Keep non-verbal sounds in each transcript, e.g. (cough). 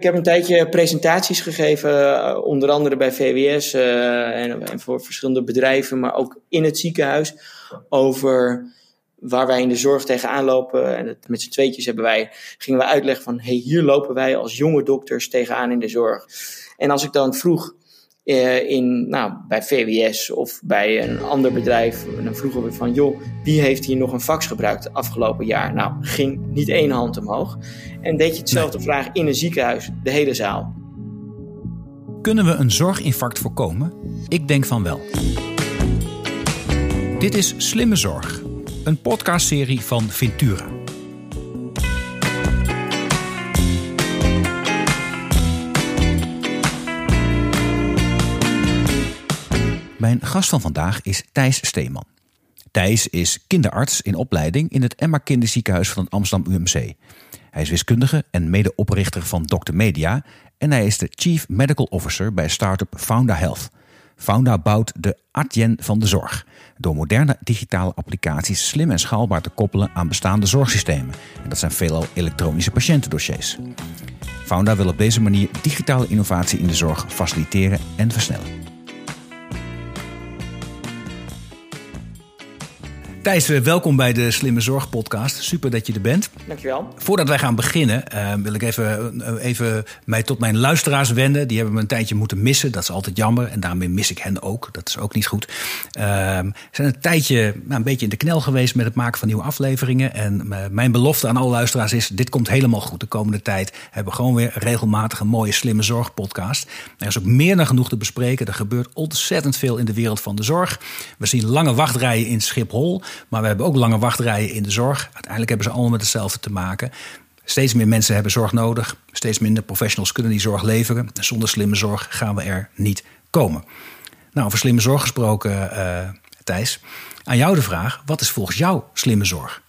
Ik heb een tijdje presentaties gegeven, eh, onder andere bij VWS uh, en, en, voor verschillende bedrijven, maar ook in het ziekenhuis, over waar wij in de zorg tegenaan lopen. En met z'n tweetjes hebben wij, gingen we uitleggen van, hey, hier lopen wij als jonge dokters tegenaan in de zorg. En als ik dan vroeg in, nou, bij VWS of bij een ander bedrijf, dan vroegen we van, joh, wie heeft hier nog een fax gebruikt afgelopen jaar? Nou, ging niet één hand omhoog. En deed je hetzelfde nee. vraag in een ziekenhuis, de hele zaal. Kunnen we een zorginfarct voorkomen? Ik denk van wel. Dit is Slimme Zorg, een podcastserie van Ventura. Mijn gast van vandaag is Thijs Steeman. Thijs is kinderarts in opleiding in het Emma Kinderziekenhuis van het Amsterdam UMC. Hij is wiskundige en medeoprichter van Dr. Media en hij is de Chief Medical Officer bij startup Founda Health. Founda bouwt de Adyen van de zorg door moderne digitale applicaties slim en schaalbaar te koppelen aan bestaande zorgsystemen. En dat zijn veelal elektronische patiëntendossiers. Founda wil op deze manier digitale innovatie in de zorg faciliteren en versnellen. Thijs, eh, welkom bij de Slimme Zorg podcast. Super dat je er bent. Dankjewel. Voordat wij gaan beginnen, uh, wil ik even, uh, even mij tot mijn luisteraars wenden. Die hebben me een tijdje moeten missen. Dat is altijd jammer. En daarmee mis ik hen ook. Dat is ook niet goed. Uh, zijn een tijdje nou, een beetje in de knel geweest met het maken van nieuwe afleveringen. En mijn belofte aan alle luisteraars is: dit komt helemaal goed. De komende tijd hebben we gewoon weer regelmatig een mooie Slimme Zorg podcast. Er is ook meer dan genoeg te bespreken. Er gebeurt ontzettend veel in de wereld van de zorg. We zien lange wachtrijen in Schiphol. Maar we hebben ook lange wachtrijen in de zorg. Uiteindelijk hebben ze allemaal met hetzelfde te maken. Steeds meer mensen hebben zorg nodig. Steeds minder professionals kunnen die zorg leveren. En zonder slimme zorg gaan we er niet komen. Nou, over slimme zorg gesproken, uh, Thijs. Aan jou de vraag: wat is volgens jou slimme zorg?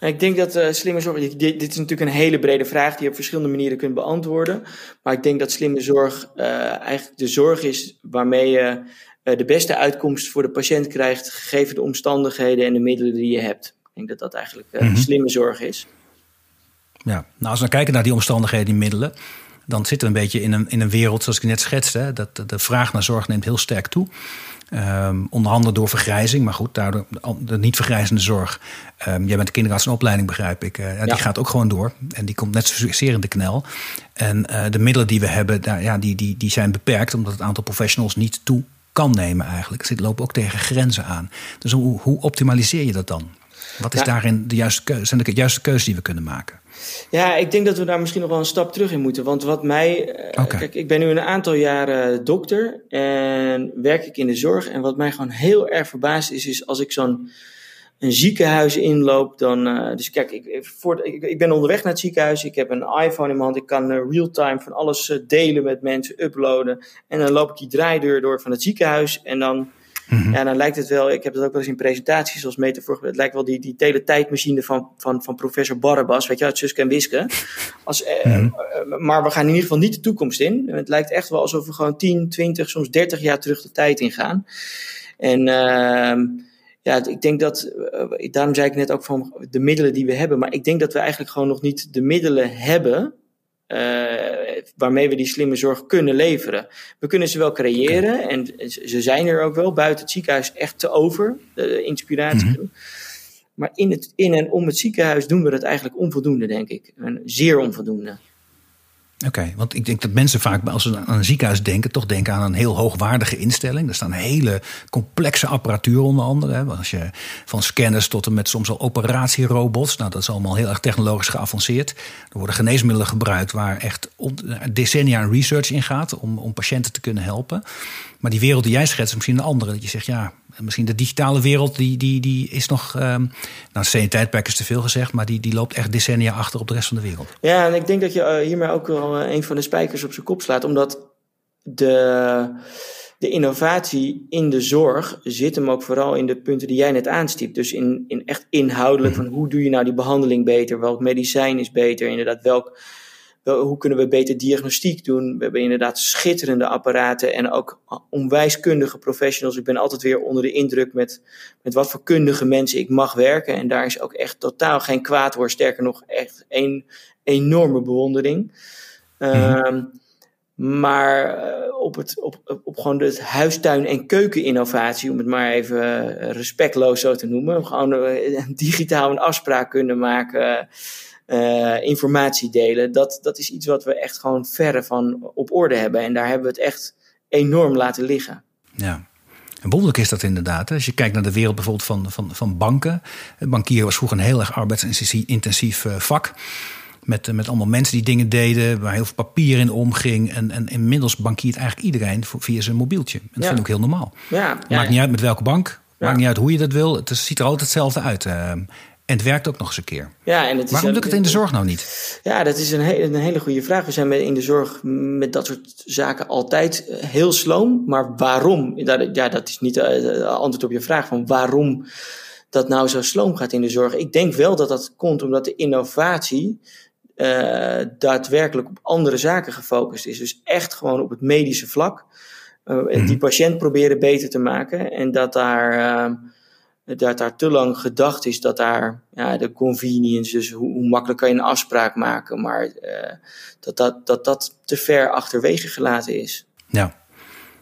Ik denk dat uh, slimme zorg, dit, dit, is natuurlijk een hele brede vraag die je op verschillende manieren kunt beantwoorden. Maar ik denk dat slimme zorg uh, eigenlijk de zorg is waarmee je de beste uitkomst voor de patiënt krijgt, gegeven de omstandigheden en de middelen die je hebt. Ik denk dat dat eigenlijk uh, mm-hmm. slimme zorg is. Ja, nou als we kijken naar die omstandigheden, die middelen, dan zitten we een beetje in een, in een wereld zoals ik net schetste. Dat de, vraag naar zorg neemt heel sterk toe. Um, onder andere door vergrijzing, maar goed, daardoor de niet vergrijzende zorg. Um, jij bent kinderarts in opleiding, begrijp ik. Uh, ja. Die gaat ook gewoon door en die komt net zozeer in de knel. En uh, de middelen die we hebben, daar, ja, die, die, die zijn beperkt omdat het aantal professionals niet toe kan nemen eigenlijk. Ze lopen ook tegen grenzen aan. Dus hoe, hoe optimaliseer je dat dan? Wat is ja. daarin de juiste keuze? Zijn de juiste keuzes die we kunnen maken? Ja, ik denk dat we daar misschien nog wel een stap terug in moeten. Want wat mij. Okay. Kijk, ik ben nu een aantal jaren dokter en werk ik in de zorg. En wat mij gewoon heel erg verbaast is, is als ik zo'n een ziekenhuis inloop, dan. Uh, dus kijk, ik, voor, ik, ik, ben onderweg naar het ziekenhuis. Ik heb een iPhone in mijn hand. Ik kan uh, real-time van alles uh, delen met mensen, uploaden. En dan loop ik die draaideur door van het ziekenhuis. En dan. Mm-hmm. Ja, dan lijkt het wel, ik heb het ook wel eens in presentaties als metafoor, het lijkt wel die, die teletijdmachine van, van, van professor Barabbas, weet je, uit Suske en Wiske. Als, mm-hmm. maar we gaan in ieder geval niet de toekomst in. Het lijkt echt wel alsof we gewoon 10, 20, soms 30 jaar terug de tijd ingaan. En ehm, ja, ik denk dat, uh, daarom zei ik net ook van de middelen die we hebben, maar ik denk dat we eigenlijk gewoon nog niet de middelen hebben uh, waarmee we die slimme zorg kunnen leveren. We kunnen ze wel creëren en ze zijn er ook wel buiten het ziekenhuis echt te over, de inspiratie. Mm-hmm. Maar in, het, in en om het ziekenhuis doen we dat eigenlijk onvoldoende, denk ik. En zeer onvoldoende. Oké, want ik denk dat mensen vaak als ze aan een ziekenhuis denken, toch denken aan een heel hoogwaardige instelling. Er staan hele complexe apparatuur onder andere. Hè. Als je van scanners tot en met soms al operatierobots. Nou, dat is allemaal heel erg technologisch geavanceerd. Er worden geneesmiddelen gebruikt waar echt decennia research in gaat om, om patiënten te kunnen helpen. Maar die wereld die jij schetst is misschien een andere. Dat je zegt, ja, misschien de digitale wereld, die, die, die is nog. Um, nou, CN-tijdperk is te veel gezegd, maar die, die loopt echt decennia achter op de rest van de wereld. Ja, en ik denk dat je uh, hiermee ook wel uh, een van de spijkers op zijn kop slaat, omdat de, de innovatie in de zorg zit hem ook vooral in de punten die jij net aanstipt. Dus in, in echt inhoudelijk van hoe doe je nou die behandeling beter, welk medicijn is beter, inderdaad welk hoe kunnen we beter diagnostiek doen? We hebben inderdaad schitterende apparaten en ook onwijs kundige professionals. Ik ben altijd weer onder de indruk met, met wat voor kundige mensen ik mag werken. En daar is ook echt totaal geen kwaad voor. Sterker nog, echt een enorme bewondering. Ehm, maar op, het, op, op gewoon het huistuin- en keukeninnovatie, om het maar even respectloos zo te noemen. Gewoon (laughs) digitaal een afspraak kunnen maken, informatie delen. Dat, dat is iets wat we echt gewoon verre van op orde hebben. En daar hebben we het echt enorm laten liggen. Ja. En wonderlijk is dat inderdaad. Als je kijkt naar de wereld bijvoorbeeld van, van, van banken. Bankier was vroeger een heel erg arbeidsintensief eh, vak. Met, eh, met allemaal mensen die dingen deden, waar heel veel papier in omging. En, en inmiddels bankiert eigenlijk iedereen via zijn mobieltje. En dat vind ik ook heel normaal. Ja, Maakt niet uit met welke bank. Maakt niet uit hoe je dat wil. Het ziet er altijd hetzelfde uit. En het werkt ook nog eens een keer. Ja, en het is Waarom lukt het in de zorg nou niet? Ja, dat is een, een hele goede vraag. We zijn in de zorg met dat soort zaken altijd eh, heel sloom. Maar waarom? Ja, dat is niet het eh, antwoord op je vraag van waarom dat nou zo sloom gaat in de zorg. Ik denk wel dat dat komt omdat de innovatie uh, daadwerkelijk op andere zaken gefocust is. Dus echt gewoon op het medische vlak. Uh, Die mhm. patiënt proberen beter te maken. En dat daar... Uh, dat daar te lang gedacht is dat daar ja, de convenience, dus hoe, hoe makkelijk kan je een afspraak maken, maar uh, dat, dat, dat dat te ver achterwege gelaten is. Ja.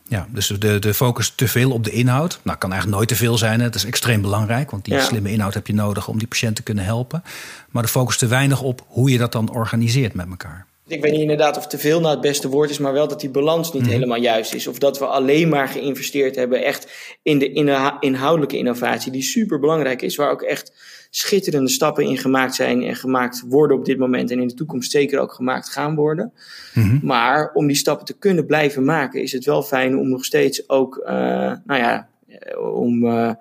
Ja, dus de, de focus te veel op de inhoud. Nou, kan eigenlijk nooit te veel zijn. Het is extreem belangrijk, want die slimme inhoud heb je nodig om die patiënt te kunnen helpen. Maar de focus te weinig op hoe je dat dan organiseert met elkaar. Ik weet niet inderdaad of te veel nou het beste woord is, maar wel dat die balans niet mhm. helemaal juist is. Of dat we alleen maar geïnvesteerd hebben echt in de inhoudelijke innovatie, die super belangrijk is, waar ook echt schitterende stappen in gemaakt zijn en gemaakt worden op dit moment en in de toekomst zeker ook gemaakt gaan worden. Mhm. Maar om die stappen te kunnen blijven maken, is het wel fijn om nog steeds ook, uh, nou ja, eh, om uh,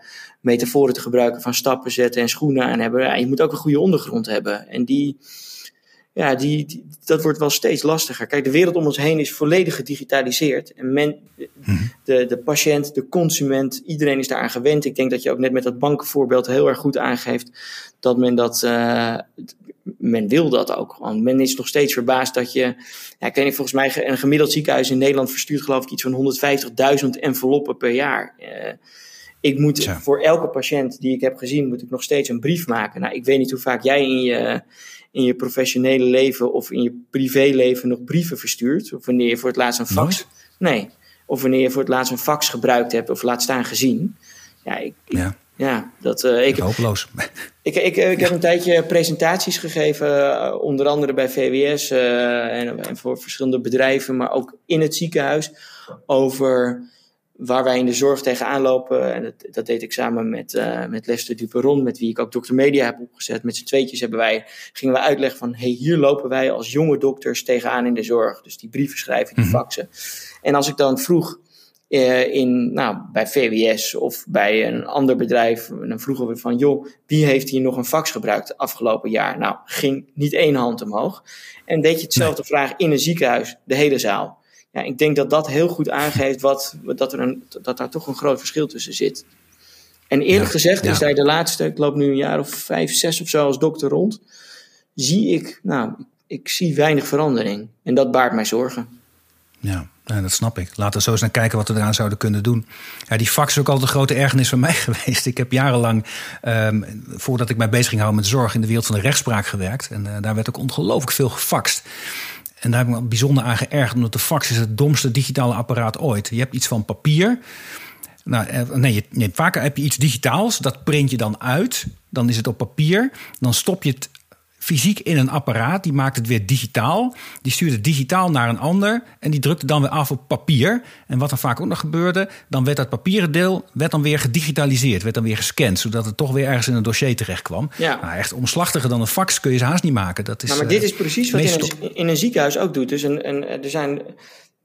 metaforen te gebruiken van stappen zetten en schoenen aan hebben. Ja, je moet ook een goede ondergrond hebben. En die ja, die, dat wordt wel steeds lastiger. Kijk, de wereld om ons heen is volledig gedigitaliseerd. En men, mhm. de, de patiënt, de consument, iedereen is daaraan gewend. Ik denk dat je ook net met dat bankenvoorbeeld heel erg goed aangeeft dat men dat. Uh, men wil dat ook gewoon. Men is nog steeds verbaasd dat je. Ja, ik weet niet, volgens mij een gemiddeld ziekenhuis in Nederland verstuurt, geloof ik, iets van 150.000 enveloppen per jaar. Uh, ik moet voor elke patiënt die ik heb gezien, moet ik nog steeds een brief maken. Nou, ik weet niet hoe vaak jij in je in je professionele leven of in je privéleven nog brieven verstuurt. Of wanneer je voor het laatst een fax. Nee. Of wanneer je voor het laatst een fax gebruikt hebt of laat staan gezien. Ja, ik, ja. ja dat, uh, ik, Hopeloos. (laughs) Ik, ik, ik heb een tijdje presentaties gegeven, uh, onder andere bij VWS uh, en, en, voor verschillende bedrijven, maar ook in het ziekenhuis, over waar wij in de zorg tegenaan lopen, en dat, dat deed ik samen met, uh, met Lester Duperon, met wie ik ook Dokter Media heb opgezet. Met z'n tweetjes hebben wij, gingen we uitleggen van, hey, hier lopen wij als jonge dokters tegenaan in de zorg. Dus die brieven schrijven, die mhm. faxen. En als ik dan vroeg uh, in, nou, bij VWS of bij een ander bedrijf, dan vroegen we van, joh, wie heeft hier nog een fax gebruikt afgelopen jaar? Nou, ging niet één hand omhoog. En deed je hetzelfde vraag in een ziekenhuis, de hele zaal ja, ik denk dat dat heel goed aangeeft wat, dat, er een, dat daar toch een groot verschil tussen zit. En eerlijk gezegd is daar de laatste, ik loop nu een jaar of vijf, zes of zo als dokter rond, zie ik, nou, ik zie weinig verandering. En dat baart mij zorgen. Ja, dat snap ik. Laten we zo eens naar kijken wat we eraan zouden kunnen doen. Ja, die fax is ook altijd een grote ergernis van (laughs) mij geweest. Ik heb jarenlang, um, voordat ik mij bezig ging houden met zorg, in de wereld van de rechtspraak gewerkt. En uh, daar werd ook ongelooflijk veel gefaxt. En daar heb ik me bijzonder aan geërgerd, omdat de fax is het domste digitale apparaat ooit. Je hebt iets van papier. Nou, eh, nee, je, nee, vaker heb je iets digitaals, dat print je dan uit. Dan is het op papier. Dan stop je het fysiek in een apparaat. Die maakt het weer digitaal. Die stuurt het digitaal naar een ander. En die drukt het dan weer af op papier. En wat er vaak ook nog gebeurde. Dan werd dat papieren deel werd dan weer gedigitaliseerd. Werd dan weer gescand. Zodat het toch weer ergens in een dossier terecht kwam. Ja. Nou, echt omslachtiger dan een fax kun je ze haast niet maken. Dat is, nou, maar dit is precies wat je in, in een, ziekenhuis ook doet. Dus een, een, er zijn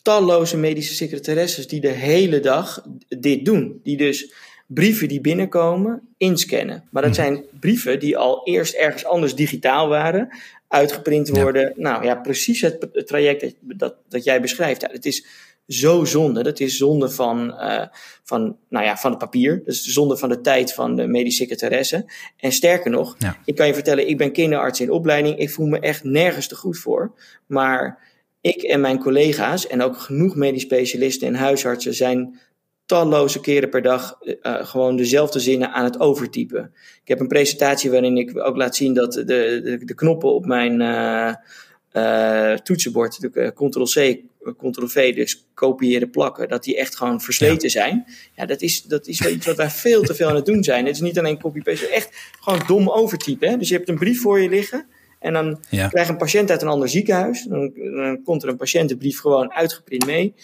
talloze medische secretaresses die de hele dag dit doen. Die dus brieven die binnenkomen inscannen. Maar dat mhm. zijn brieven die al eerst ergens anders digitaal waren, uitgeprint worden. Nou ja, precies het traject dat, dat, jij beschrijft. Ja, het is zo zonde. Dat is zonde van, uh, van, nou ja, van het papier. Dat is zonde van de tijd van de medische secretaresse. En sterker nog, ik kan je vertellen, ik ben kinderarts in opleiding. Ik voel me echt nergens te goed voor. Maar ik en mijn collega's en ook genoeg medisch specialisten en huisartsen zijn talloze keren per dag uh, gewoon dezelfde zinnen aan het overtypen. Ik heb een presentatie waarin ik ook laat zien dat de, de, de knoppen op mijn, uh, toetsenbord, Ctrl-C, Ctrl-V, dus kopiëren, plakken, dat die echt gewoon versleten zijn. Ja, dat is, dat is wel iets wat wij veel te veel aan het doen zijn. Het is niet alleen copy-paste, echt gewoon dom overtypen. Hè? Dus je hebt een brief voor je liggen en dan ja. krijgt een patiënt uit een ander ziekenhuis. Dan, dan komt er een patiëntenbrief gewoon uitgeprint mee.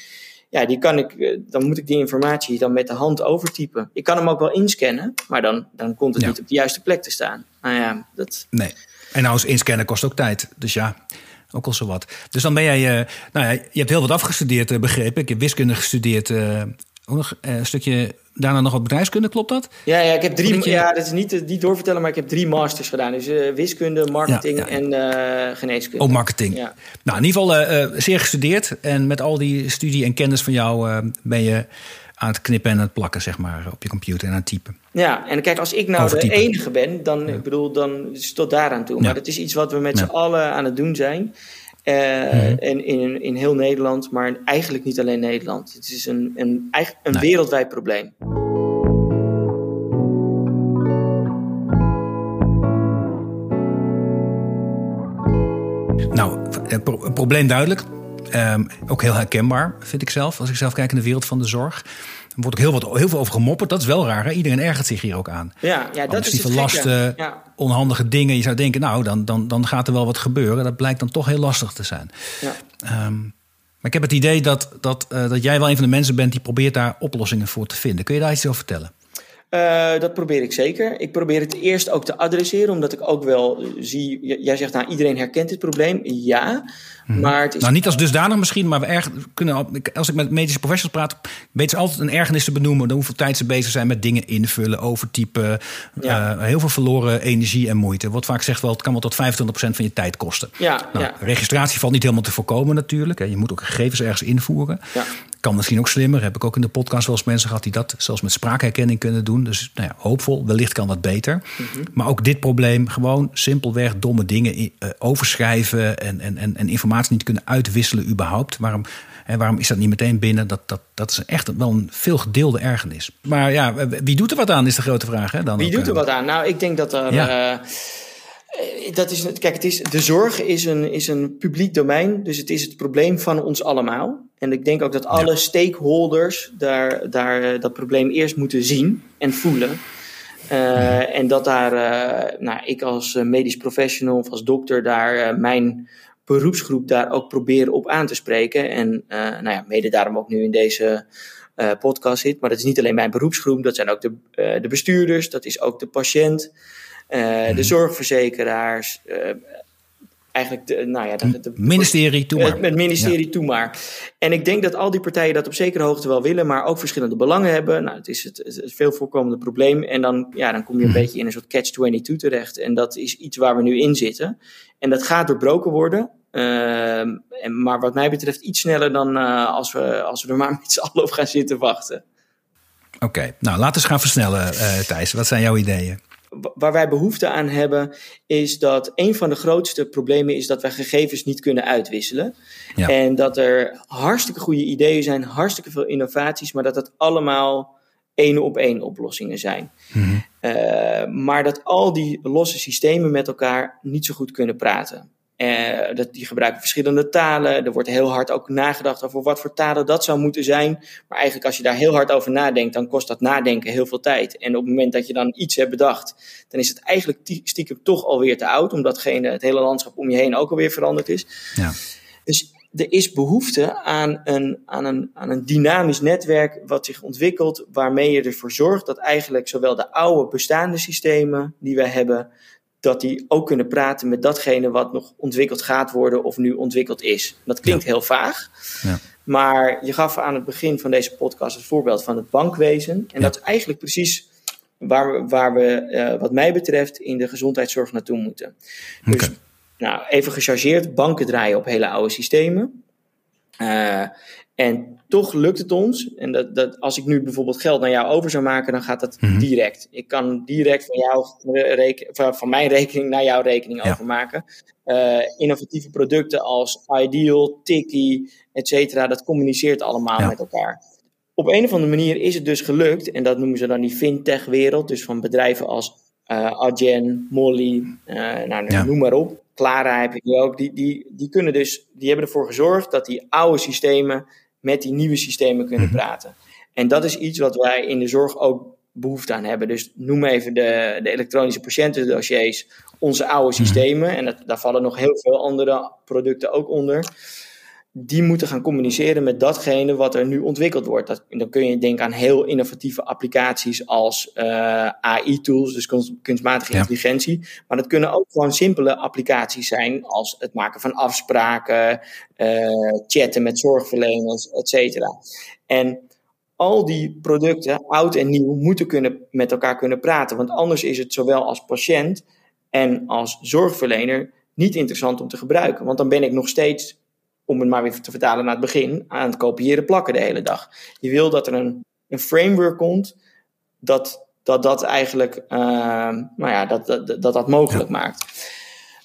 Ja, die kan ik, eh, dan moet ik die informatie dan met de hand overtypen. Ik kan hem ook wel inscannen, maar dan, dan komt het niet op de juiste plek te staan. Nou ja, dat... Nee. En nou, eens inscannen kost ook tijd. Dus ja, ook al zo wat. Dus dan ben jij, uh, nou ja, je hebt heel wat afgestudeerd, uh, begrepen. Ik heb wiskunde gestudeerd. Ook nog een stukje daarna nog wat bedrijfskunde, klopt dat? Ja, ja ik heb drie. Ja, dat is niet, niet doorvertellen, maar ik heb drie masters gedaan. Dus wiskunde, marketing en geneeskunde. Ook marketing. Ja. Nou, in ieder geval zeer gestudeerd. En met al die studie en kennis van jou ben je aan het knippen en aan het plakken, zeg maar, op je computer en aan het typen. Ja, en kijk, als ik nou de enige ben, dan, ik bedoel, dan is het tot daaraan toe. Maar dat is iets wat we met z'n allen aan het doen zijn. Uh, mm En in, in heel Nederland, maar eigenlijk niet alleen Nederland. Het is een, een, een wereldwijd probleem. Nou, het probleem duidelijk. Um, ook heel herkenbaar, vind ik zelf. Als ik zelf kijk in de wereld van de zorg. Er wordt ook heel, wat, heel veel over gemopperd. Dat is wel raar. Hè? Iedereen ergert zich hier ook aan. Ja, ja dat is die lasten, onhandige dingen. Je zou denken, nou, dan, dan, dan gaat er wel wat gebeuren. Dat blijkt dan toch heel lastig te zijn. Ja. Um, maar ik heb het idee dat, dat, uh, dat jij wel een van de mensen bent die probeert daar oplossingen voor te vinden. Kun je daar iets over vertellen? Uh, dat probeer ik zeker. Ik probeer het eerst ook te adresseren, omdat ik ook wel zie. Jij zegt, nou, iedereen herkent dit probleem. Ja. Mhm. Maar het is... Nou, niet als dusdanig misschien, maar we erg, kunnen, als ik met medische professionals praat, weten ze altijd een ergernis te benoemen. Dan hoeveel tijd ze bezig zijn met dingen invullen, overtypen. Ja. Uh, heel veel verloren energie en moeite. Wat vaak zegt wel, het kan wel tot 25% van je tijd kosten. Ja, nou, ja. Registratie valt niet helemaal te voorkomen natuurlijk. Je moet ook gegevens ergens invoeren. Kan misschien ook slimmer. Heb ik ook in de podcast wel eens mensen gehad die dat zelfs met spraakherkenning kunnen doen. Dus nou ja, hoopvol, wellicht kan dat beter. Mhm. Maar ook dit probleem, gewoon simpelweg domme dingen uh, overschrijven en, en, en, en informatie niet kunnen uitwisselen überhaupt. Waarom, hè, waarom is dat niet meteen binnen? Dat, dat, dat is echt wel een veel gedeelde ergernis. Maar ja, wie doet er wat aan is de grote vraag. Hè, dan wie doet er wat aan? Nou, ik denk dat er... Ja. Uh, dat is, kijk, het is, de zorg is een, is een publiek domein, dus het is het probleem van ons allemaal. En ik denk ook dat alle stakeholders daar, daar eh, dat probleem eerst moeten zien en voelen. Uh, en dat daar, uh, nou, ik als medisch professional of als dokter daar mijn beroepsgroep daar ook proberen op aan te spreken. En nou ja, mede daarom ook nu in deze podcast zit. Maar dat is niet alleen mijn beroepsgroep, dat zijn ook de, de bestuurders, dat is ook de patiënt, de mhm. zorgverzekeraars. Eigenlijk de, nou ja, de, de ministerie, toe maar. Het ministerie, ja. toe maar. En ik denk dat al die partijen dat op zekere hoogte wel willen, maar ook verschillende belangen hebben. Nou, het is het, het veel voorkomende probleem. En dan, ja, dan kom je een mhm. beetje in een soort catch-22 terecht. En dat is iets waar we nu in zitten. En dat gaat doorbroken worden. Uh, maar wat mij betreft iets sneller dan uh, als, we, als we er maar (laughs) met z'n allen op gaan zitten wachten. Oké, nou laten we eens gaan versnellen, uh, Thijs. Wat zijn jouw ideeën? Waar wij behoefte aan hebben, is dat een van de grootste problemen is dat wij gegevens niet kunnen uitwisselen. Ja. En dat er hartstikke goede ideeën zijn, hartstikke veel innovaties, maar dat het allemaal één op één oplossingen zijn. Mm -hmm. maar dat al die losse systemen met elkaar niet zo goed kunnen praten. Uh, dat, die gebruiken verschillende talen. Er wordt heel hard ook nagedacht over wat voor talen dat zou moeten zijn. Maar eigenlijk als je daar heel hard over nadenkt, dan kost dat nadenken heel veel tijd. En op het moment dat je dan iets hebt bedacht, dan is het eigenlijk stiekem toch alweer te oud. Omdat het hele landschap om je heen ook alweer veranderd is. Ja. Dus er is behoefte aan een, aan, een, aan een dynamisch netwerk wat zich ontwikkelt, waarmee je ervoor zorgt dat eigenlijk zowel de oude bestaande systemen die we hebben, dat die ook kunnen praten met datgene wat nog ontwikkeld gaat worden of nu ontwikkeld is. Dat klinkt heel vaag. Ja. Maar je gaf aan het begin van deze podcast het voorbeeld van het bankwezen. En dat is eigenlijk precies waar we, waar we uh, wat mij betreft, in de gezondheidszorg naartoe moeten. Dus, nou, even gechargeerd, banken draaien op hele oude systemen. Uh, en toch lukt het ons. En dat, dat, als ik nu bijvoorbeeld geld naar jou over zou maken, dan gaat dat mhm. direct. Ik kan direct van, jou van, van mijn rekening naar jouw rekening overmaken. Uh, innovatieve producten als Ideal, Tiki, et cetera, dat communiceert allemaal met elkaar. Op een of andere manier is het dus gelukt, en dat noemen ze dan die fintech-wereld, dus van bedrijven als uh, Adyen, Molly, uh, nou, noem maar op Clara heb je ook, die, die, die, kunnen dus, die hebben ervoor gezorgd dat die oude systemen met die nieuwe systemen kunnen mhm. praten. En dat is iets wat wij in de zorg ook behoefte aan hebben. Dus noem even de, de elektronische patiëntendossiers, onze oude mhm. systemen. En dat, daar vallen nog heel veel andere producten ook onder die moeten gaan communiceren met datgene wat er nu ontwikkeld wordt. Dat, dan kun je denken aan heel innovatieve applicaties als uh, eh, AI-tools, dus kunstmatige intelligentie. Maar dat kunnen ook gewoon simpele applicaties zijn als het maken van afspraken, uh, chatten met zorgverleners, et cetera. En al die producten, oud en nieuw, moeten kunnen, met elkaar kunnen praten. Want anders is het zowel als patiënt en als zorgverlener niet interessant om te gebruiken. Want dan ben ik nog steeds om het maar weer te vertalen naar het begin, aan het kopiëren plakken de hele dag. Je wil dat er een, een framework komt dat dat, dat eigenlijk uh, nou ja, dat, dat, dat, dat mogelijk maakt.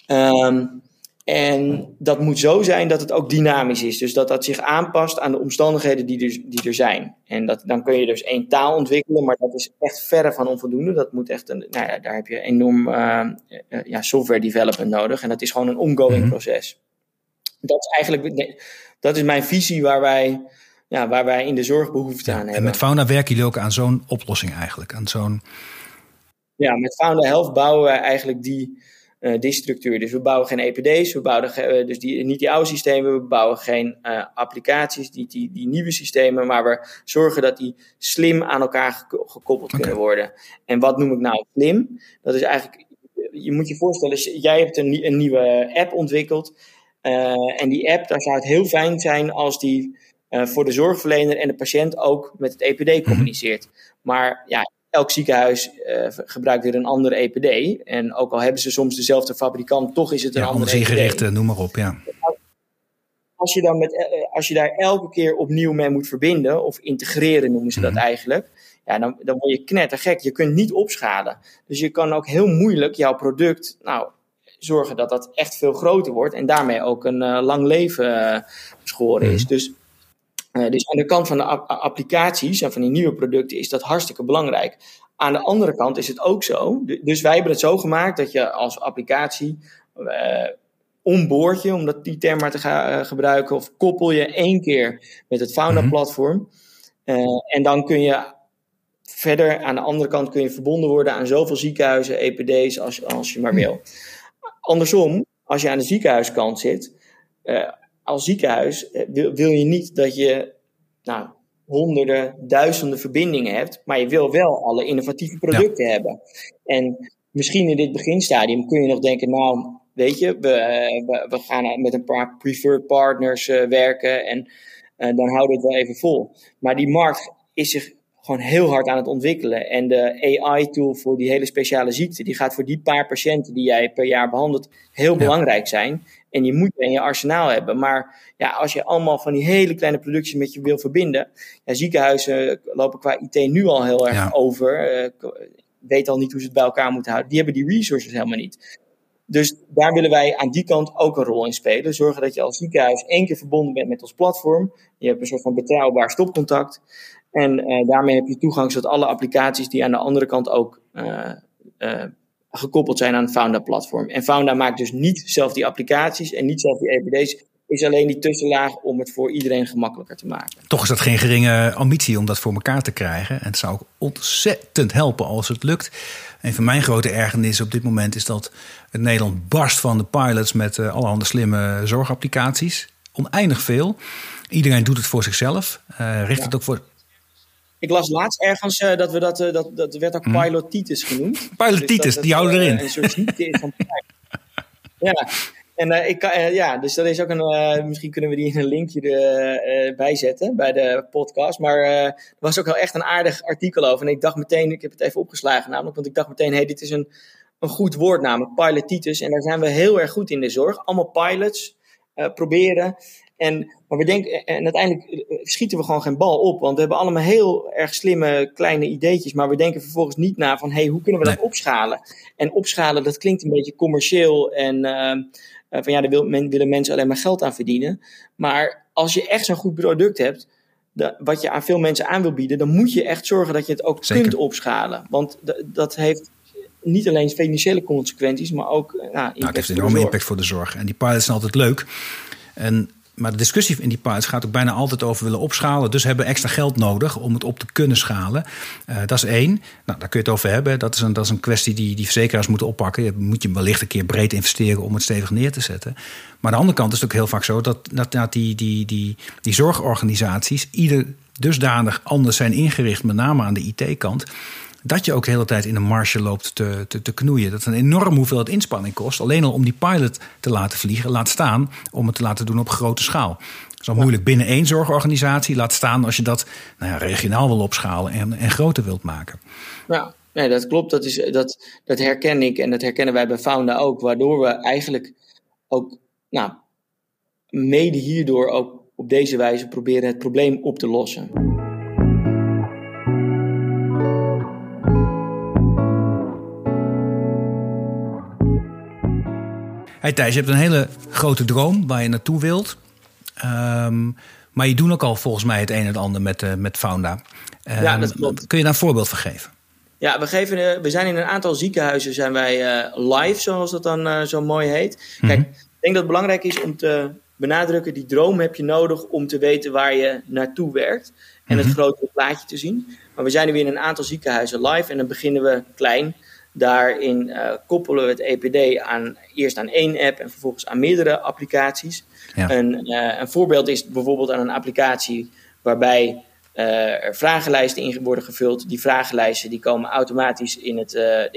Um, en dat moet zo zijn dat het ook dynamisch is. Dus dat dat zich aanpast aan de omstandigheden die er, die er zijn. En dat, dan kun je dus één taal ontwikkelen, maar dat is echt verre van onvoldoende. Dat moet echt een, nou ja, daar heb je enorm uh, ja, software development nodig. En dat is gewoon een ongoing mm proces dat is eigenlijk dat is mijn visie waar wij, ja, waar wij in de zorg behoefte aan hebben. En met Fauna werken jullie ook aan zo'n oplossing eigenlijk? Aan zo'n... Ja, met Fauna Health bouwen wij eigenlijk die, uh, die structuur. Dus we bouwen geen EPD's, we bouwen uh, dus die, niet die oude systemen, we bouwen geen uh, applicaties, die, die, die nieuwe systemen, maar we zorgen dat die slim aan elkaar gekoppeld kunnen worden. En wat noem ik nou slim? Dat is eigenlijk, je moet je voorstellen, jij hebt een, een nieuwe app ontwikkeld. Uh, en die app, daar zou het heel fijn zijn als die uh, voor de zorgverlener en de patiënt ook met het EPD mhm. communiceert. Maar ja, elk ziekenhuis uh, gebruikt weer een andere EPD. En ook al hebben ze soms dezelfde fabrikant, toch is het een ja, andere EPD. ingericht, noem maar op, ja. Als je, dan met, als je daar elke keer opnieuw mee moet verbinden, of integreren noemen ze dat mhm. eigenlijk, ja, dan, dan word je knettergek. Je kunt niet opschalen. Dus je kan ook heel moeilijk jouw product, nou, zorgen dat dat echt veel groter wordt en daarmee ook een uh, lang leven uh, scoren is. Mhm. Dus, uh, dus aan de kant van de applicaties en van die nieuwe producten is dat hartstikke belangrijk. Aan de andere kant is het ook zo. Dus wij hebben het zo gemaakt dat je als applicatie onboord je, om dat die term maar te gaan gebruiken, of koppel je één keer met het Fauna-platform. Mhm. en dan kun je verder aan de andere kant kun je verbonden worden aan zoveel ziekenhuizen, EPD's, als, als je maar mhm. wil. Andersom, als je aan de ziekenhuiskant zit, uh, als ziekenhuis eh, wil, wil, je niet dat je nou, honderden, duizenden verbindingen hebt, maar je wil wel alle innovatieve producten hebben. En misschien in dit beginstadium kun je nog denken, nou, weet je, we, eh, we, we gaan met een paar preferred partners uh, werken en uh, dan houden we het wel even vol. Maar die markt is zich gewoon heel hard aan het ontwikkelen. En de AI-tool voor die hele speciale ziekte, die gaat voor die paar patiënten die jij per jaar behandelt heel belangrijk zijn. En je moet in je arsenaal hebben. Maar ja, als je allemaal van die hele kleine producties met je wil verbinden. Ja, ziekenhuizen lopen qua IT nu al heel erg over. Uh, weet al niet hoe ze het bij elkaar moeten houden. Die hebben die resources helemaal niet. Dus daar willen wij aan die kant ook een rol in spelen. Zorgen dat je als ziekenhuis één keer verbonden bent met ons platform. Je hebt een soort van betrouwbaar stopcontact. En uh, daarmee heb je toegang tot alle applicaties die aan de andere kant ook uh, uh, gekoppeld zijn aan het Founda-platform. En Founda maakt dus niet zelf die applicaties en niet zelf die EPD's. Is alleen die tussenlaag om het voor iedereen gemakkelijker te maken. Toch is dat geen geringe ambitie om dat voor elkaar te krijgen. En het zou ook ontzettend helpen als het lukt. Een van mijn grote ergernissen op dit moment is dat het Nederland barst van de pilots met allerhande slimme zorgapplicaties. Oneindig veel. Iedereen doet het voor zichzelf. richt het ook voor ik las laatst ergens uh, dat we dat, uh, dat, dat werd ook mm. pilotitis genoemd. Pilotitis, dus die houden erin. Uh, een soort ziekte is van (laughs) Ja, en ik kan, ja, dus dat is ook een. misschien kunnen we die in een linkje erbij zetten bij de podcast. Maar er was ook wel echt een aardig artikel over. En ik dacht meteen, ik heb het even opgeslagen namelijk, want ik dacht meteen, hé, hey, dit is een, een goed woord namelijk, pilotitis. En daar zijn we heel erg goed in de zorg. Allemaal pilots proberen. En, maar we denken, en uiteindelijk eh, schieten we gewoon geen bal op. Want we hebben allemaal heel erg slimme kleine ideetjes. Maar we denken vervolgens niet na van hey, hoe kunnen we dat opschalen? En opschalen, dat klinkt een beetje commercieel. En uh, van ja, daar wil, men, willen mensen alleen maar geld aan verdienen. Maar als je echt zo'n goed product hebt. De, wat je aan veel mensen aan wil bieden, dan moet je echt zorgen dat je het ook kunt opschalen. Want dat heeft niet alleen financiële consequenties, maar ook nou, nou, het heeft een enorme impact voor de zorg. En die pilots zijn altijd leuk. En maar de discussie in die pilots gaat ook bijna altijd over willen opschalen. Dus hebben extra geld nodig om het op te kunnen schalen. Uh, dat is één. Nou, daar kun je het over hebben. Dat is een, dat is een kwestie die, die verzekeraars moeten oppakken. Je moet je wellicht een keer breed investeren om het stevig neer te zetten. Maar aan de andere kant is het ook heel vaak zo dat, dat, dat die, die, die, die zorgorganisaties ieder dusdanig anders zijn ingericht, met name aan de IT-kant dat je ook de hele tijd in een marge loopt te, te, te knoeien. Dat een enorm hoeveelheid inspanning kost. Alleen al om die pilot te laten vliegen, laat staan om het te laten doen op grote schaal. Dat is al moeilijk binnen één zorgorganisatie. Laat staan als je dat nou ja, regionaal wil opschalen en, en groter wilt maken. Ja, nee, dat klopt. Dat, is, dat, dat herken ik en dat herkennen wij bij Founda ook. Waardoor we eigenlijk ook, nou, mede hierdoor ook op deze wijze proberen het probleem op te lossen. Hey Thijs, je hebt een hele grote droom waar je naartoe wilt. Ehm, maar je doet ook al volgens mij het een en het ander met, uh, met Founda. ja, dat klopt. Kun je daar een voorbeeld van geven? Ja, we, geven, uh, we zijn in een aantal ziekenhuizen zijn wij uh, live, zoals dat dan zo mooi heet. Kijk, mhm. ik denk dat het belangrijk is om te benadrukken, die droom heb je nodig om te weten waar je naartoe werkt. En het mhm. grotere plaatje te zien. Maar we zijn nu weer in een aantal ziekenhuizen live en dan beginnen we klein. Daarin uh, koppelen we het EPD aan, eerst aan één app en vervolgens aan meerdere applicaties. Een, uh, een, voorbeeld is bijvoorbeeld aan een applicatie waarbij uh, er vragenlijsten in worden gevuld. Die vragenlijsten die komen automatisch in het.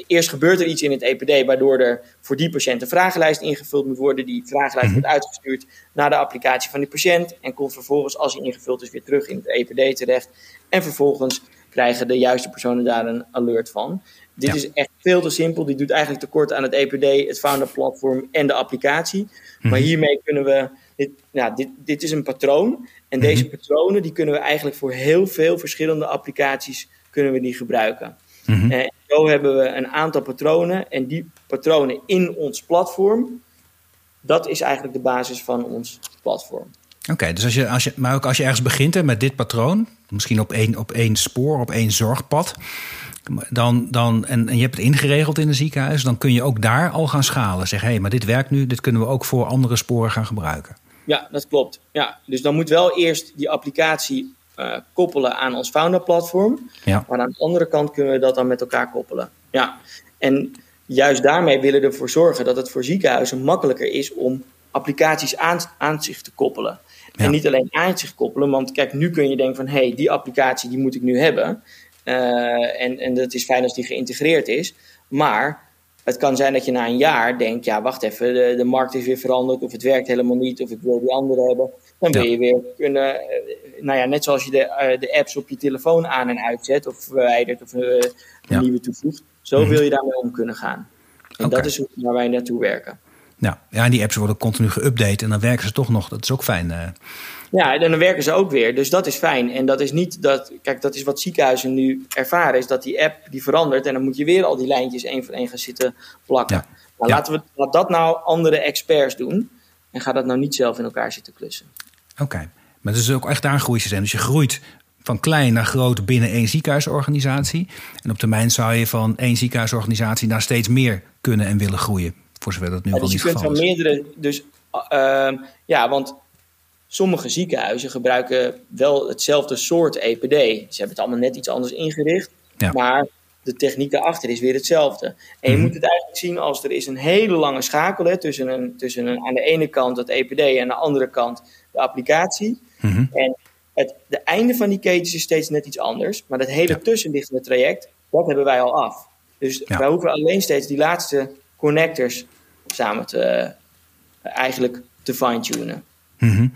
eerst gebeurt er iets in het EPD waardoor er voor die patiënt een vragenlijst ingevuld moet worden. Die vragenlijst mhm. wordt uitgestuurd naar de applicatie van die patiënt en komt vervolgens, als hij ingevuld is, weer terug in het EPD terecht. En vervolgens krijgen de juiste personen daar een alert van. Dit is echt veel te simpel. Die doet eigenlijk tekort aan het EPD, het Founder platform en de applicatie. Maar mhm. hiermee kunnen we. Dit, nou, dit, dit is een patroon. En deze mhm. patronen die kunnen we eigenlijk voor heel veel verschillende applicaties kunnen we die gebruiken. Mhm. En zo hebben we een aantal patronen. En die patronen in ons platform, dat is eigenlijk de basis van ons platform. Oké, dus als je, als je, maar ook als je ergens begint hè, met dit patroon, misschien op één, op één spoor, op één zorgpad, dan, dan, en, en je hebt het ingeregeld in een ziekenhuis, dan kun je ook daar al gaan schalen. Zeg, hé, hey, maar dit werkt nu, dit kunnen we ook voor andere sporen gaan gebruiken. Ja, dat klopt. Ja, dus dan moet wel eerst die applicatie uh, koppelen aan ons Founder-platform. Ja. Maar aan de andere kant kunnen we dat dan met elkaar koppelen. Ja, en juist daarmee willen we ervoor zorgen dat het voor ziekenhuizen makkelijker is om applicaties aan, aan zich te koppelen. En niet alleen aan zich koppelen, want kijk, nu kun je denken van hé, hey, die applicatie die moet ik nu hebben. Uh, en, en dat is fijn als die geïntegreerd is. Maar het kan zijn dat je na een jaar denkt: ja, wacht even, de, de markt is weer veranderd, of het werkt helemaal niet, of ik wil die andere hebben. Dan wil je weer kunnen, uh, nou ja, net zoals je de, uh, de apps op je telefoon aan en uitzet, of verwijdert, of een ja. nieuwe toevoegt. Zo mm wil je daarmee om kunnen gaan. En okay. dat is waar wij naartoe werken. Ja, ja, en die apps worden continu geüpdate en dan werken ze toch nog. Dat is ook fijn. Uh. Ja, en dan werken ze ook weer. Dus dat is fijn. En dat is niet dat, kijk, dat is wat ziekenhuizen nu ervaren, is dat die app die verandert en dan moet je weer al die lijntjes één voor één gaan zitten plakken. Maar laten we laat dat nou andere experts doen en ga dat nou niet zelf in elkaar zitten klussen. Oké, maar het is ook echt aangroeien zijn. Dus je groeit van klein naar groot binnen één ziekenhuisorganisatie. En op termijn zou je van één ziekenhuisorganisatie naar steeds meer kunnen en willen groeien. Voor zover dat nu ja, dus niet je kunt van meerdere, dus uh, ja, want sommige ziekenhuizen gebruiken wel hetzelfde soort EPD. Ze hebben het allemaal net iets anders ingericht, maar de techniek daarachter is weer hetzelfde. En je mhm. moet het eigenlijk zien als er is een hele lange schakel hè, tussen, een, tussen een, aan de ene kant het EPD en aan de andere kant de applicatie. Mhm. En het de einde van die ketens is steeds net iets anders, maar dat hele tussenliggende traject, dat hebben wij al af. Dus wij hoeven alleen steeds die laatste connectors samen te, uh, eigenlijk te fine-tunen. Mm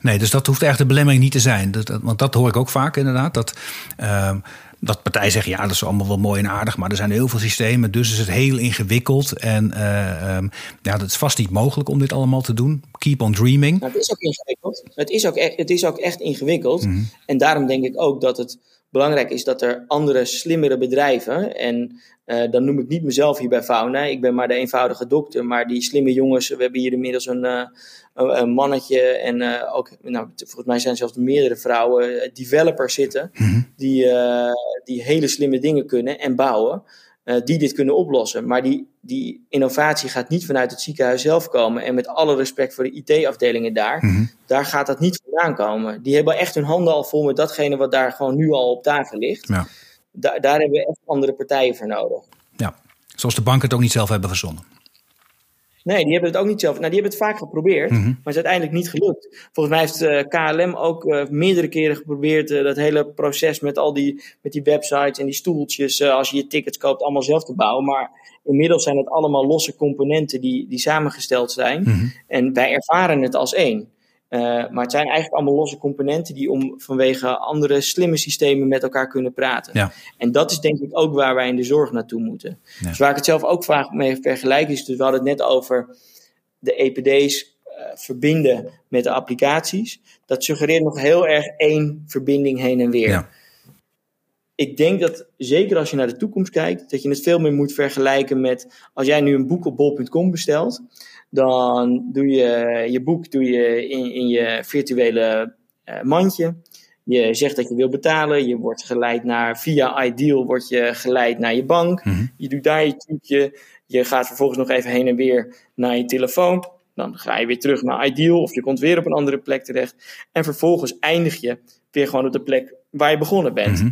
Nee, dus dat hoeft echt de belemmering niet te zijn. Dat, want dat hoor ik ook vaak inderdaad. Dat, uh, dat partijen zeggen, ja, dat is allemaal wel mooi en aardig, maar er zijn heel veel systemen, dus is het heel ingewikkeld. En uh, um, ja, dat is vast niet mogelijk om dit allemaal te doen. Keep on dreaming. Het is ook ingewikkeld. Het is ook echt, het is ook echt ingewikkeld. Mhm. En daarom denk ik ook dat het belangrijk is dat er andere, slimmere bedrijven, en uh, dan noem ik niet mezelf hier bij Fauna, ik ben maar de eenvoudige dokter, maar die slimme jongens, we hebben hier inmiddels een, uh, een mannetje en uh, ook, nou, volgens mij zijn zelfs meerdere vrouwen, developers zitten, mhm. die, die hele slimme dingen kunnen en bouwen. Die dit kunnen oplossen. Maar die, die innovatie gaat niet vanuit het ziekenhuis zelf komen. En met alle respect voor de IT-afdelingen daar, mhm. daar gaat dat niet vandaan komen. Die hebben echt hun handen al vol met datgene wat daar gewoon nu al op tafel ligt. Ja. daar hebben we echt andere partijen voor nodig. Ja, zoals de banken het ook niet zelf hebben verzonnen. Nee, die hebben het ook niet zelf. Nou, die hebben het vaak geprobeerd, mhm. maar het is uiteindelijk niet gelukt. Volgens mij heeft uh, KLM ook uh, meerdere keren geprobeerd uh, dat hele proces met al die, met die websites en die stoeltjes, als je je tickets koopt, allemaal zelf te bouwen. Maar inmiddels zijn het allemaal losse componenten die, die samengesteld zijn. Mhm. En wij ervaren het als één. Uh, maar het zijn eigenlijk allemaal losse componenten die om vanwege andere slimme systemen met elkaar kunnen praten. Ja. En dat is denk ik ook waar wij in de zorg naartoe moeten. Dus waar ik het zelf ook vaak mee vergelijk is, dus we hadden het net over de EPD's uh, verbinden met de applicaties. Dat suggereert nog heel erg één verbinding heen en weer. Ja. Ik denk dat zeker als je naar de toekomst kijkt, dat je het veel meer moet vergelijken met als jij nu een boek op bol.com bestelt dan doe je je boek doe je in, in je virtuele uh, mandje. Je zegt dat je wil betalen. Je wordt geleid naar, via Ideal word je geleid naar je bank. Mhm. Je doet daar je trucje. Je gaat vervolgens nog even heen en weer naar je telefoon. Dan ga je weer terug naar Ideal of je komt weer op een andere plek terecht. En vervolgens eindig je weer gewoon op de plek waar je begonnen bent. Mhm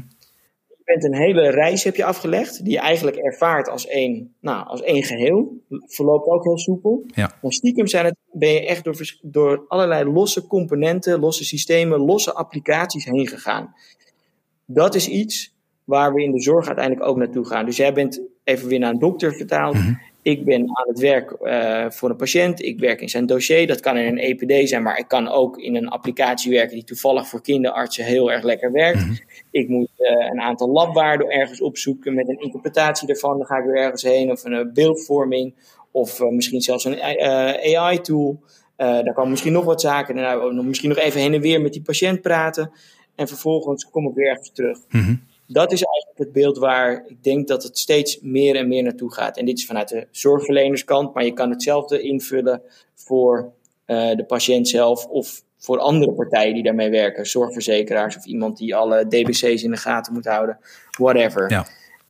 bent een hele reis heb je afgelegd, die je eigenlijk ervaart als één, nou, als één geheel. Verloopt ook heel soepel. Ja. Maar stiekem zijn het, ben je echt door, door allerlei losse componenten, losse systemen, losse applicaties heen gegaan. Dat is iets waar we in de zorg uiteindelijk ook naartoe gaan. Dus jij bent even weer naar een dokter vertaald. Mhm. Ik ben aan het werk uh, voor een patiënt. Ik werk in zijn dossier. Dat kan in een EPD zijn, maar ik kan ook in een applicatie werken die toevallig voor kinderartsen heel erg lekker werkt. Mhm. Ik moet uh, een aantal labwaarden ergens opzoeken met een interpretatie daarvan. Dan ga ik weer ergens heen of een beeldvorming of uh, misschien zelfs een AI-tool. daar komen misschien nog wat zaken. Misschien nog even heen en weer met die patiënt praten. En vervolgens kom ik weer ergens terug. Mm dat is eigenlijk het beeld waar ik denk dat het steeds meer en meer naartoe gaat. En dit is vanuit de zorgverlenerskant, maar je kan hetzelfde invullen voor uh, de patiënt zelf of voor andere partijen die daarmee werken. Zorgverzekeraars of iemand die alle DBC's in de gaten moet houden, whatever. Ja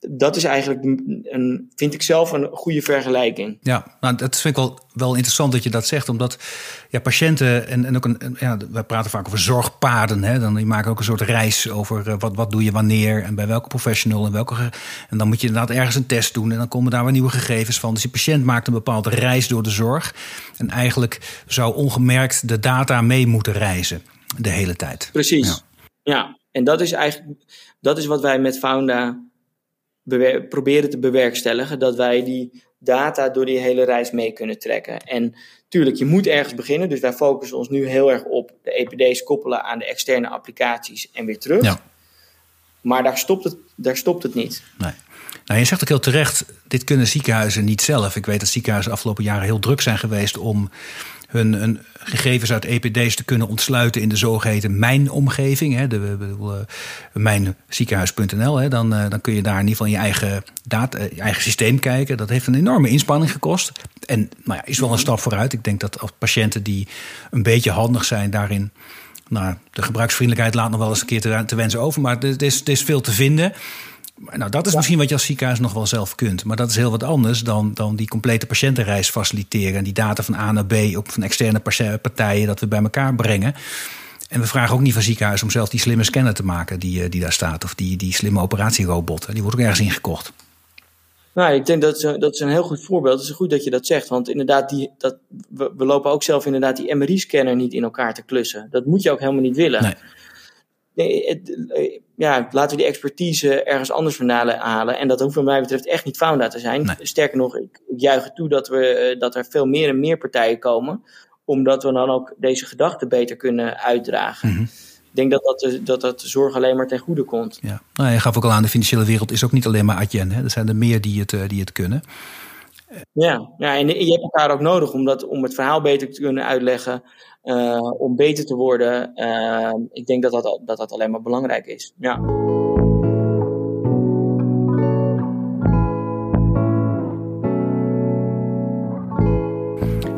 dat is eigenlijk, een, vind ik zelf, een goede vergelijking. Ja, nou, dat vind ik wel, wel interessant dat je dat zegt. Omdat ja, patiënten en, en ook een, ja, wij praten vaak over zorgpaden. Hè, dan die maken ook een soort reis over uh, wat, wat doe je wanneer en bij welke professional en welke. En dan moet je inderdaad ergens een test doen en dan komen daar weer nieuwe gegevens van. Dus die patiënt maakt een bepaalde reis door de zorg. En eigenlijk zou ongemerkt de data mee moeten reizen de hele tijd. Precies. Ja, ja. en dat is eigenlijk dat is wat wij met Founda proberen te bewerkstelligen dat wij die data door die hele reis mee kunnen trekken. En tuurlijk, je moet ergens beginnen. Dus wij focussen ons nu heel erg op de EPD's koppelen aan de externe applicaties en weer terug. Ja. Maar daar stopt het, daar stopt het niet. Nee. Nou, je zegt ook heel terecht, dit kunnen ziekenhuizen niet zelf. Ik weet dat ziekenhuizen de afgelopen jaren heel druk zijn geweest om hun gegevens uit EPD's te kunnen ontsluiten in de zogeheten mijnomgeving. Hè, de, mijnziekenhuis.nl. Dan, eh, dan kun je daar in ieder geval je eigen, data, je eigen systeem kijken. Dat heeft een enorme inspanning gekost. En nou ja, is wel een stap vooruit. Ik denk dat als patiënten die een beetje handig zijn daarin. Nou, de gebruiksvriendelijkheid laat nog wel eens een keer te, te wensen over. Maar er is, is veel te vinden. Nou, dat is misschien wat je als ziekenhuis nog wel zelf kunt. Maar dat is heel wat anders dan, dan die complete patiëntenreis faciliteren. En die data van A naar B op van externe partijen dat we bij elkaar brengen. En we vragen ook niet van ziekenhuis om zelf die slimme scanner te maken die, eh, die daar staat. Of die, die slimme operatierobot. Die wordt ook ergens ingekocht. Nou, ik denk dat, dat is een heel goed voorbeeld. Het is goed dat je dat zegt. Want inderdaad, die, dat, we, we lopen ook zelf inderdaad die MRI-scanner niet in elkaar te klussen. Dat moet je ook helemaal niet willen. Nee eh, ja, laten we die expertise ergens anders vandaan halen. En dat hoeft wat mij betreft echt niet Founda te zijn. Sterker nog, ik, ik juich het toe dat, we, eh, dat er veel meer en meer partijen komen. Omdat we dan ook deze gedachten beter kunnen uitdragen. Mhm. Ik denk dat dat, de, dat dat de zorg alleen maar ten goede komt. Ja. Nou, je gaf ook al aan, de financiële wereld is ook niet alleen maar Adyen. Hè? Er zijn er meer die het, eh, die het kunnen. Ja, ja, en je hebt elkaar ook nodig om, dat, om het verhaal beter te kunnen uitleggen. Uh, om beter te worden. Uh, ik denk dat dat, dat dat alleen maar belangrijk is. Ja.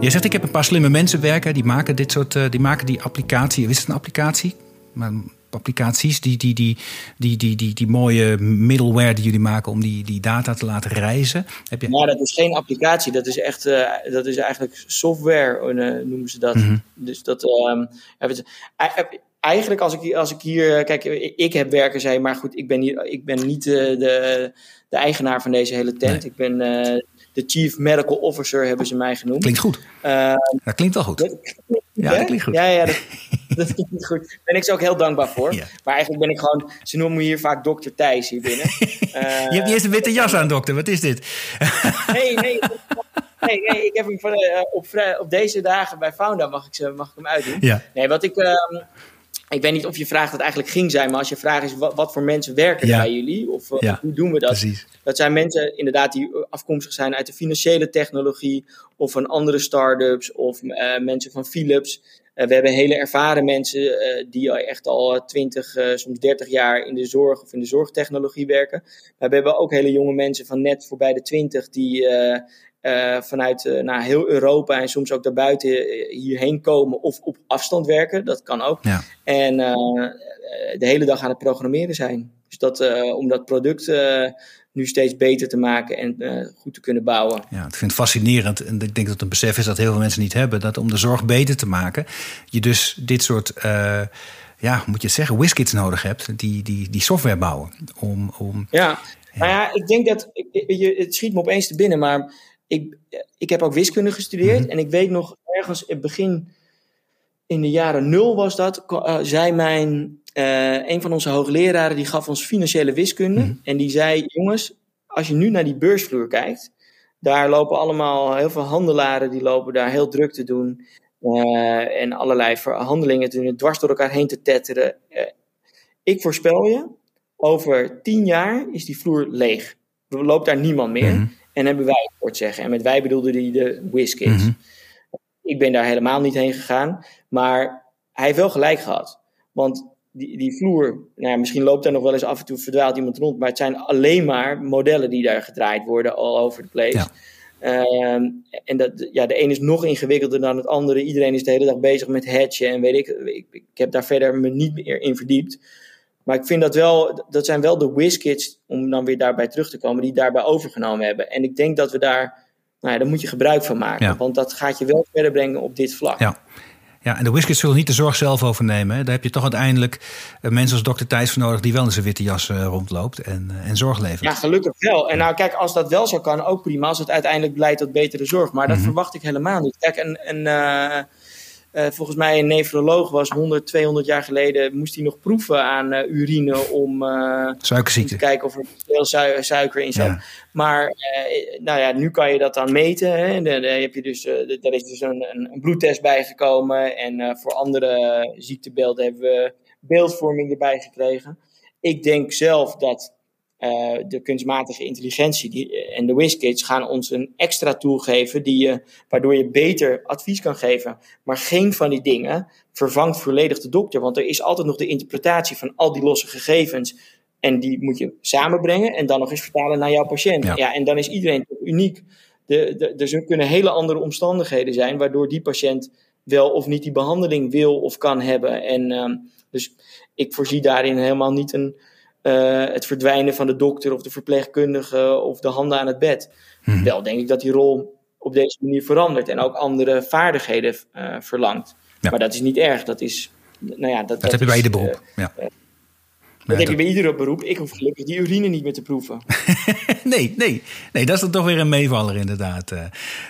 Je zegt, ik heb een paar slimme mensen werken, die maken dit soort, uh, die maken die applicatie. Is het een applicatie? Maar applicaties, die, die, die, die, die, die, die mooie middleware die jullie maken om die, die data te laten reizen? Heb je... Nou, dat is geen applicatie, dat is echt, uh, dat is eigenlijk software, uh, noemen ze dat. Mm -hmm. Dus dat, um, eigenlijk als ik, als ik hier, kijk, ik heb werken, zei, maar goed, ik ben, hier, ik ben niet de, de, de eigenaar van deze hele tent. Nee. Ik ben de Chief Medical Officer, hebben ze mij genoemd. Klinkt goed. Uh, dat klinkt wel goed. Dat, ja, dat klinkt goed. Ja, ja dat, dat (laughs) klinkt goed. Daar ben ik ze ook heel dankbaar voor. Ja. Maar eigenlijk ben ik gewoon, ze noemen me hier vaak dokter Thijs hier binnen. Uh, (laughs) Je hebt niet eens een witte jas aan, dokter. Wat is dit? nee, nee. (laughs) Nee, nee, ik heb hem van, uh, op, op, deze dagen bij Founda mag ik, ze, mag ik hem uitdoen. Ja. Nee, wat ik, uh, ik weet niet of je vraag dat eigenlijk ging zijn, maar als je vraag is wat, wat voor mensen werken ja. bij jullie of uh, ja, hoe doen we dat? Precies. Dat zijn mensen inderdaad die afkomstig zijn uit de financiële technologie of van andere start-ups of uh, mensen van Philips. Uh, we hebben hele ervaren mensen die echt al 20, soms 30 jaar in de zorg of in de zorgtechnologie werken. Maar we hebben ook hele jonge mensen van net voorbij de 20 die uh, vanuit uh, naar heel Europa en soms ook daarbuiten hierheen komen of op afstand werken. Dat kan ook. Ja. En uh, de hele dag aan het programmeren zijn. Dus dat, om dat product nu steeds beter te maken en goed te kunnen bouwen. Ja, ik vind het fascinerend. En ik denk dat het een besef is dat heel veel mensen niet hebben. Dat om de zorg beter te maken, je dus dit soort ja, moet je het zeggen, WizKids nodig hebt die, die, die software bouwen. Om, om, ja. ja. nou ja, ik denk dat, je, het schiet me opeens te binnen, maar ik, ik heb ook wiskunde gestudeerd. Mhm. En ik weet nog ergens in het begin, in de jaren nul was dat, uh, zei mijn, uh, een van onze hoogleraren, die gaf ons financiële wiskunde. Mhm. En die zei, jongens, als je nu naar die beursvloer kijkt, daar lopen allemaal heel veel handelaren, die lopen daar heel druk te doen. Uh, en allerlei verhandelingen te doen, dwars door elkaar heen te tetteren. ik voorspel je, over tien jaar is die vloer leeg. Er loopt daar niemand meer. Mhm. En hebben wij het voor zeggen. En met wij bedoelde hij de WizKids. Mm Ik ben daar helemaal niet heen gegaan. Maar hij heeft wel gelijk gehad. Want die, die vloer, nou ja, misschien loopt daar nog wel eens af en toe verdwaalt iemand rond. Maar het zijn alleen maar modellen die daar gedraaid worden, all over the place. Ja. Um, en dat, ja, de een is nog ingewikkelder dan het andere. Iedereen is de hele dag bezig met hatchen en weet ik. Ik, ik heb daar verder me niet meer in verdiept. Maar ik vind dat wel, dat zijn wel de WizKids, om dan weer daarbij terug te komen, die daarbij overgenomen hebben. En ik denk dat we daar, nou ja, daar moet je gebruik van maken. Want dat gaat je wel verder brengen op dit vlak. Ja. Ja, en de WizKids zullen niet de zorg zelf overnemen. Hè? Daar heb je toch uiteindelijk uh, mensen als dokter Thijs voor nodig... die wel in zijn witte jas uh, rondloopt en, uh, en zorg levert. Ja, gelukkig wel. En nou kijk, als dat wel zo kan, ook prima. Als het uiteindelijk leidt tot betere zorg. Maar dat mm -hmm. verwacht ik helemaal niet. Kijk, en, en uh, volgens mij een nefroloog was 100, 200 jaar geleden, moest hij nog proeven aan uh, urine om, uh, Suikerziekte. om te kijken of er veel su suiker in zat. Ja. Maar nou ja, nu kan je dat dan meten. Hè. Daar, heb je dus, daar is dus een, een bloedtest bijgekomen. En voor andere ziektebeelden hebben we beeldvorming erbij gekregen. Ik denk zelf dat uh, de kunstmatige intelligentie die, en de WizKids gaan ons een extra tool geven die je, waardoor je beter advies kan geven. Maar geen van die dingen vervangt volledig de dokter, want er is altijd nog de interpretatie van al die losse gegevens. En die moet je samenbrengen en dan nog eens vertalen naar jouw patiënt. Ja, ja en dan is iedereen uniek. De, de, dus er kunnen hele andere omstandigheden zijn waardoor die patiënt wel of niet die behandeling wil of kan hebben. En uh, dus ik voorzie daarin helemaal niet een uh, het verdwijnen van de dokter of de verpleegkundige of de handen aan het bed. Hmm. Wel denk ik dat die rol op deze manier verandert en ook andere vaardigheden uh, verlangt. Ja. Maar dat is niet erg. Dat is, nou ja, dat, dat, dat heb je bij ieder beroep. Uh, ja. Dat heb je bij ieder beroep. Ik hoef gelukkig die urine niet meer te proeven. (laughs) nee, nee, nee, dat is dan toch weer een meevaller inderdaad. Eh.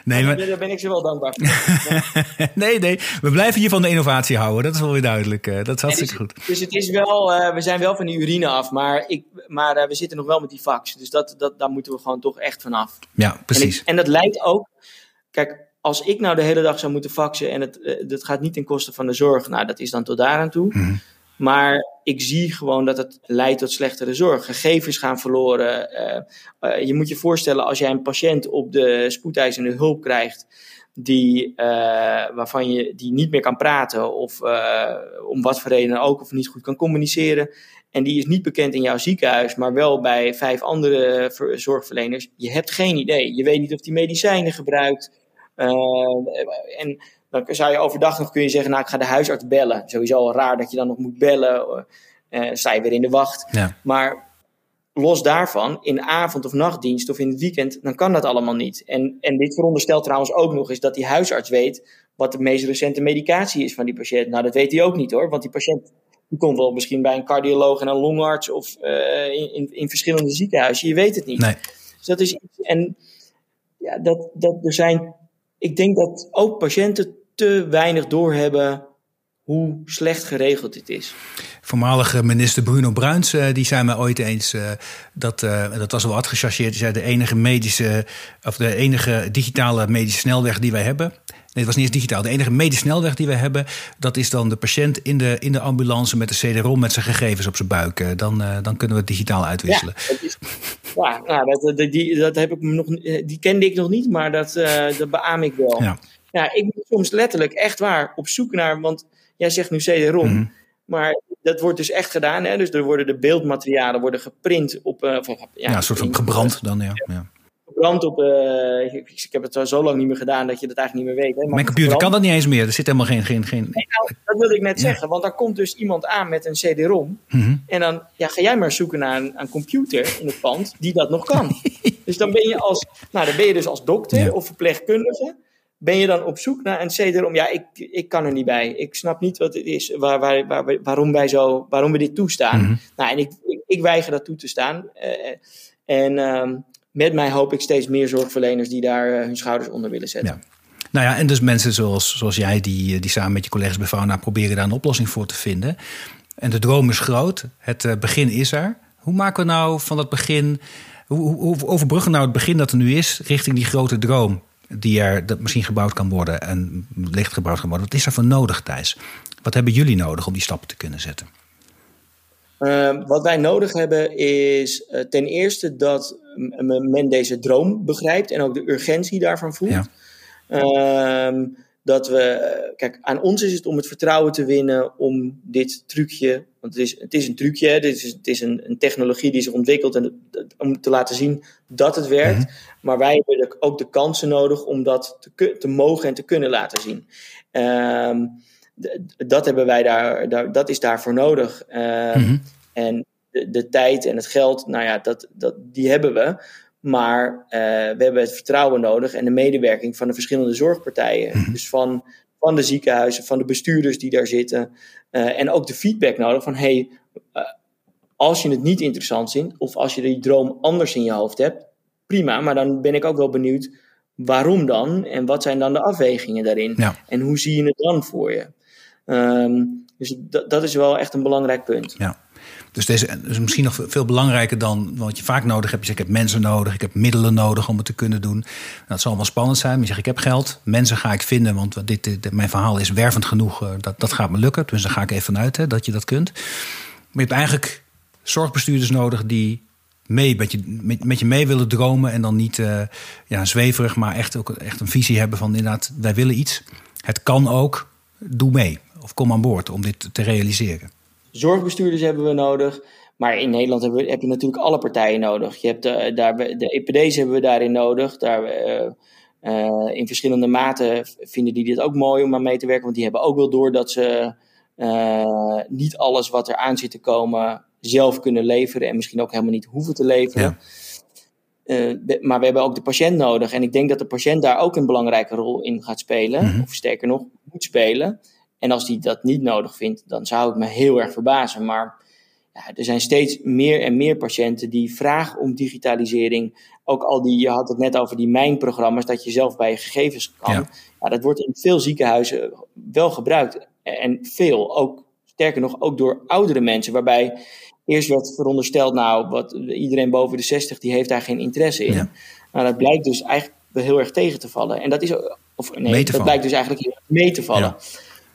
Nee, maar... Daar ben ik ze wel dankbaar voor. (laughs) nee, nee, we blijven hier van de innovatie houden. Dat is wel weer duidelijk. Eh. Dat is hartstikke dus, goed. Dus het is wel, uh, we zijn wel van die urine af, maar, ik, maar uh, we zitten nog wel met die fax. Dus dat, dat, daar moeten we gewoon toch echt vanaf. Ja, precies. En, ik, en dat leidt ook, kijk, als ik nou de hele dag zou moeten faxen en het, dat gaat niet ten koste van de zorg, nou dat is dan tot daar aan toe. Mm -hmm. Maar ik zie gewoon dat het leidt tot slechtere zorg. Gegevens gaan verloren. Uh, uh, je moet je voorstellen, als jij een patiënt op de spoedeisende hulp krijgt, die, uh, waarvan je die niet meer kan praten, of om wat voor reden ook, of niet goed kan communiceren. En die is niet bekend in jouw ziekenhuis, maar wel bij vijf andere zorgverleners. Je hebt geen idee. Je weet niet of die medicijnen gebruikt. en dan zou je overdag nog kun je zeggen, nou ik ga de huisarts bellen. Sowieso al raar dat je dan nog moet bellen. Uh, sta je weer in de wacht. Ja. Maar los daarvan, in avond- of nachtdienst of in het weekend, dan kan dat allemaal niet. En, en dit veronderstelt trouwens ook nog eens dat die huisarts weet wat de meest recente medicatie is van die patiënt. Nou, dat weet hij ook niet hoor, want die patiënt die komt wel misschien bij een cardioloog en een longarts of uh, in, in, in, verschillende ziekenhuizen. Je weet het niet. Nee. Dus dat is iets. En ja, dat, dat er zijn. Ik denk dat ook patiënten te weinig doorhebben hoe slecht geregeld dit is. Voormalige minister Bruno Bruins, uh, die zei mij ooit eens uh, dat, uh, dat was wel wat gechargeerd. Die zei de enige medische, of de enige digitale medische snelweg die wij hebben. Nee, het was niet eens digitaal. De enige medische snelweg die wij hebben, dat is dan de patiënt in de, in de ambulance met de CD-ROM met zijn gegevens op zijn buik. Dan, dan kunnen we het digitaal uitwisselen. Ja, dat, is, ja, nou, dat, die, dat heb ik nog, die kende ik nog niet, maar dat, dat beaam ik wel. Ja. Ja, ik ben soms letterlijk echt waar op zoek naar, want jij zegt nu CD-ROM. Mhm. Maar dat wordt dus echt gedaan. Hè? Dus er worden de beeldmaterialen worden geprint op. Uh, ja, ja, een soort van gebrand dan, ja. ja. Gebrand op. Uh, ik, ik, heb het zo lang niet meer gedaan dat je dat eigenlijk niet meer weet. Hè? Maar Mijn computer kan dat niet eens meer. Er zit helemaal geen. geen, geen... Nee, nou, dat wilde ik net zeggen. Want dan komt dus iemand aan met een CD-ROM. Mhm. En dan ja, ga jij maar zoeken naar een, een, computer in het pand die dat nog kan. (laughs) dus dan ben je als. Nou, dan ben je dus als dokter of verpleegkundige ben je dan op zoek naar een CD-ROM? Ja, ik, ik kan er niet bij. Ik snap niet wat het is, waar, waar, waar, waarom, wij zo, waarom we dit toestaan. Mhm. Nou, en ik, ik, weiger dat toe te staan. Uh, en uh, met mij hoop ik steeds meer zorgverleners die daar uh, hun schouders onder willen zetten. Ja. Nou ja, en dus mensen zoals, zoals jij, die, die samen met je collega's bij Fauna proberen daar een oplossing voor te vinden. En de droom is groot, het begin is er. Hoe maken we nou van dat begin, hoe, hoe overbruggen nou het begin dat er nu is richting die grote droom? Die er dat misschien gebouwd kan worden en licht gebouwd kan worden. Wat is er voor nodig, Thijs? Wat hebben jullie nodig om die stappen te kunnen zetten? Uh, wat wij nodig hebben is uh, ten eerste dat men deze droom begrijpt en ook de urgentie daarvan voelt. Ja. Uh, dat we, kijk, aan ons is het om het vertrouwen te winnen om dit trucje, want het is, het is een trucje, dit is, het is een, een technologie die zich ontwikkelt en, om te laten zien dat het werkt. Mhm. Maar wij hebben ook de kansen nodig om dat te, te mogen en te kunnen laten zien. Ehm, dat, hebben wij daar, daar, dat is daarvoor nodig. Ehm, mhm. En de, de, tijd en het geld, nou ja, dat, dat, die hebben we. Maar uh, we hebben het vertrouwen nodig en de medewerking van de verschillende zorgpartijen. Mhm. Dus van, van de ziekenhuizen, van de bestuurders die daar zitten. Uh, en ook de feedback nodig van hey, uh, als je het niet interessant vindt of als je die droom anders in je hoofd hebt, prima. Maar dan ben ik ook wel benieuwd waarom dan en wat zijn dan de afwegingen daarin? Ja. En hoe zie je het dan voor je? Um, dus dat is wel echt een belangrijk punt. Ja. Dus deze is misschien nog veel belangrijker dan wat je vaak nodig hebt. Je zegt, ik heb mensen nodig, ik heb middelen nodig om het te kunnen doen. Dat zal wel spannend zijn. Maar je zegt, ik heb geld, mensen ga ik vinden, want dit, mijn verhaal is wervend genoeg. Eh, dat, dat gaat me lukken. Dus daar ga ik even vanuit hè, dat je dat kunt. Maar je hebt eigenlijk zorgbestuurders nodig die mee, met, je, met, je mee willen dromen. En dan niet uh, ja, zweverig, maar echt, ook, echt een visie hebben van inderdaad, wij willen iets. Het kan ook, doe mee. Of kom aan boord om dit te realiseren. Zorgbestuurders hebben we nodig. Maar in Nederland heb, we, heb je natuurlijk alle partijen nodig. Je hebt de, daar, de EPD's hebben we daarin nodig. Daar, uh, uh, in verschillende maten vinden die dit ook mooi om aan mee te werken. Want die hebben ook wel door dat ze uh, niet alles wat er aan zit te komen zelf kunnen leveren. En misschien ook helemaal niet hoeven te leveren. Ja. maar we hebben ook de patiënt nodig. En ik denk dat de patiënt daar ook een belangrijke rol in gaat spelen. Mm -hmm. Of sterker nog, moet spelen. En als die dat niet nodig vindt, dan zou het me heel erg verbazen. Maar ja, er zijn steeds meer en meer patiënten die vragen om digitalisering. Ook al die, je had het net over die mijnprogramma's, dat je zelf bij je gegevens kan. Ja. dat wordt in veel ziekenhuizen wel gebruikt. En veel, ook sterker nog, ook door oudere mensen. Waarbij eerst werd verondersteld, nou, wat, iedereen boven de 60 die heeft daar geen interesse in. Ja. Nou, dat blijkt dus eigenlijk wel heel erg tegen te vallen. En dat is, of nee, dat blijkt dus eigenlijk heel erg mee te vallen. Ja.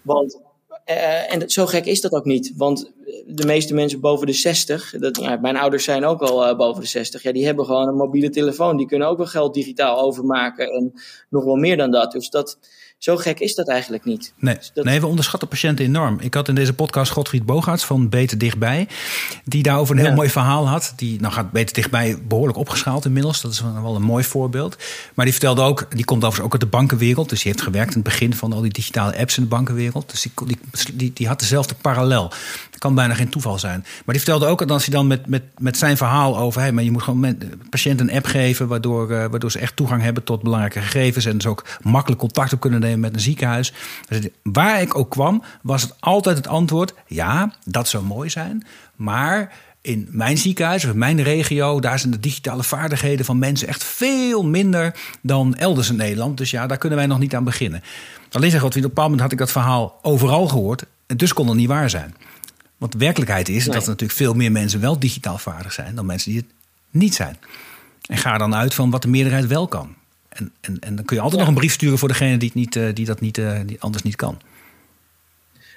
Want, uh, en zo gek is dat ook niet. Want de meeste mensen boven de 60, dat, mijn ouders zijn ook al uh, boven de 60, ja, die hebben gewoon een mobiele telefoon. Die kunnen ook wel geld digitaal overmaken en nog wel meer dan dat. Dus dat zo gek is dat eigenlijk niet. Nee, dus nee we onderschatten patiënten enorm. Ik had in deze podcast Godfried Bogaerts van Beter Dichtbij... die daarover een heel mooi verhaal had. Die nou gaat Beter Dichtbij behoorlijk opgeschaald inmiddels. Dat is wel een mooi voorbeeld. Maar die vertelde ook, die komt overigens ook uit de bankenwereld. Dus die heeft gewerkt in het begin van al die digitale apps in de bankenwereld. Dus die, die, die had dezelfde parallel. Kan bijna geen toeval zijn. Maar die vertelde ook dat als hij dan met, met, met zijn verhaal over... Hey, maar je moet gewoon met, patiënten een app geven... Waardoor, uh, waardoor ze echt toegang hebben tot belangrijke gegevens... en dus ook makkelijk contact op kunnen nemen met een ziekenhuis. Waar ik ook kwam, was het altijd het antwoord: ja, dat zou mooi zijn. Maar in mijn ziekenhuis of in mijn regio, daar zijn de digitale vaardigheden van mensen echt veel minder dan elders in Nederland. Dus ja, daar kunnen wij nog niet aan beginnen. Alleen zeg wat, op een bepaald moment had ik dat verhaal overal gehoord. En dus kon het niet waar zijn. Want de werkelijkheid is dat er natuurlijk veel meer mensen wel digitaal vaardig zijn dan mensen die het niet zijn. En ga dan uit van wat de meerderheid wel kan. En, en, en dan kun je altijd nog een brief sturen voor degene die, het niet, uh, die dat niet, die anders niet kan.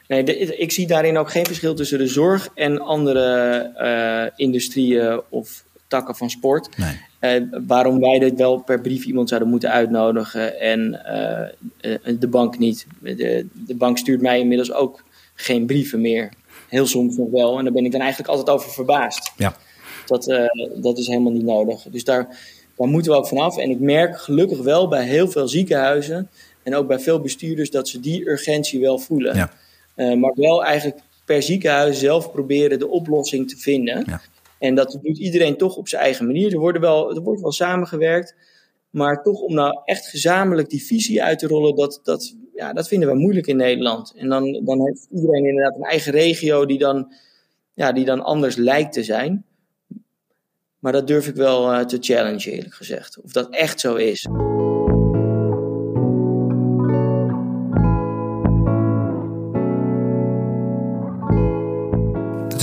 Nee, de, ik zie daarin ook geen verschil tussen de zorg en andere uh, industrieën of takken van sport. Nee. waarom wij dit wel per brief iemand zouden moeten uitnodigen en de bank niet. De, de bank stuurt mij inmiddels ook geen brieven meer. Heel soms nog wel. En daar ben ik dan eigenlijk altijd over verbaasd. Ja. Dat, dat is helemaal niet nodig. Dus daar, daar moeten we ook vanaf. En ik merk gelukkig wel bij heel veel ziekenhuizen en ook bij veel bestuurders dat ze die urgentie wel voelen. Ja. Uh, maar wel eigenlijk per ziekenhuis zelf proberen de oplossing te vinden. Ja. En dat doet iedereen toch op zijn eigen manier. Er, worden wel, er wordt wel samengewerkt. Maar toch om nou echt gezamenlijk die visie uit te rollen, dat, dat, ja, dat vinden we moeilijk in Nederland. En dan, dan heeft iedereen inderdaad een eigen regio die dan, ja, die dan anders lijkt te zijn. Maar dat durf ik wel uh, te challengen, eerlijk gezegd. Of dat echt zo is.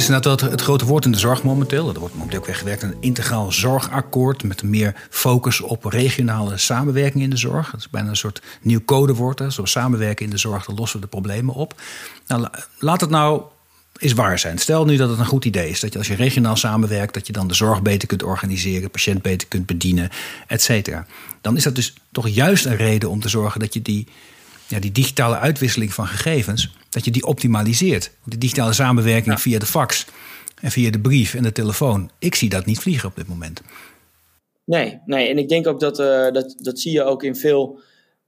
Is inderdaad het, grote woord in de zorg momenteel. Er wordt momenteel ook weggewerkt aan een integraal zorgakkoord... met meer focus op regionale samenwerking in de zorg. Dat is bijna een soort nieuw codewoord. Zo samenwerken in de zorg, dan lossen we de problemen op. Nou, laat het nou is waar zijn. Stel nu dat het een goed idee is dat je als je regionaal samenwerkt, dat je dan de zorg beter kunt organiseren, patiënt beter kunt bedienen, et cetera. Dan is dat dus toch juist een reden om te zorgen dat je die, ja, die digitale uitwisseling van gegevens, dat je die optimaliseert. Die digitale samenwerking via de fax en via de brief en de telefoon, ik zie dat niet vliegen op dit moment. Nee, nee. en ik denk ook dat, uh, dat dat zie je ook in veel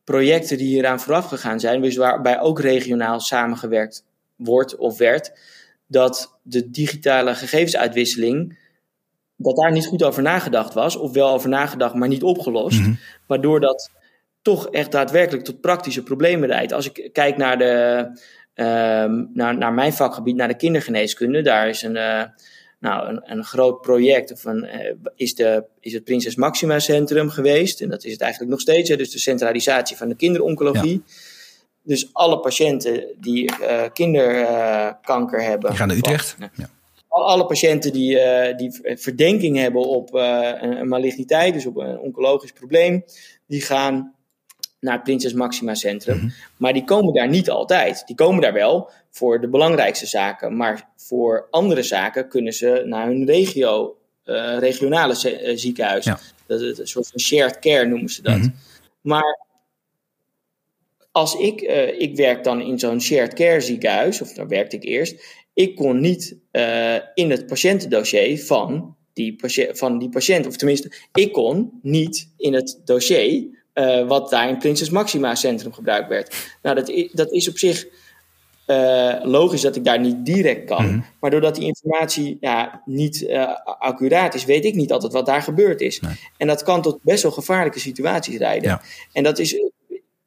projecten die hieraan vooraf gegaan zijn, dus waarbij ook regionaal samengewerkt wordt of werd dat de digitale gegevensuitwisseling, dat daar niet goed over nagedacht was, of wel over nagedacht, maar niet opgelost. Mhm. Waardoor dat toch echt daadwerkelijk tot praktische problemen leidt. Als ik kijk naar, de, ehm, naar, naar mijn vakgebied, naar de kindergeneeskunde, daar is een, uh, nou, een, een, groot project, of een, uh, is, de, is het Prinses Maxima Centrum geweest. En dat is het eigenlijk nog steeds, hè, dus de centralisatie van de kinderoncologie. Dus alle patiënten die uh, kinderkanker hebben. Die gaan naar Utrecht. ja. Alle patiënten die, uh, die verdenking hebben op eh, een, maligniteit, dus op een oncologisch probleem, die gaan naar het Prinses Maxima Centrum. Mhm. Maar die komen daar niet altijd. Die komen daar wel voor de belangrijkste zaken. Maar voor andere zaken kunnen ze naar hun regio, regionale ziekenhuis. Ja. Dat is een soort van shared care noemen ze dat. Mhm. Maar als ik, uh, ik werk dan in zo'n shared care ziekenhuis, of daar werkte ik eerst, ik kon niet in het patiëntendossier van die, patiënt, van die patiënt, of tenminste, ik kon niet in het dossier uh, wat daar in Prinses Maxima Centrum gebruikt werd. Nou, dat, dat is op zich logisch dat ik daar niet direct kan, mhm. maar doordat die informatie ja, niet accuraat is, weet ik niet altijd wat daar gebeurd is. En dat kan tot best wel gevaarlijke situaties leiden. Ja. En dat is.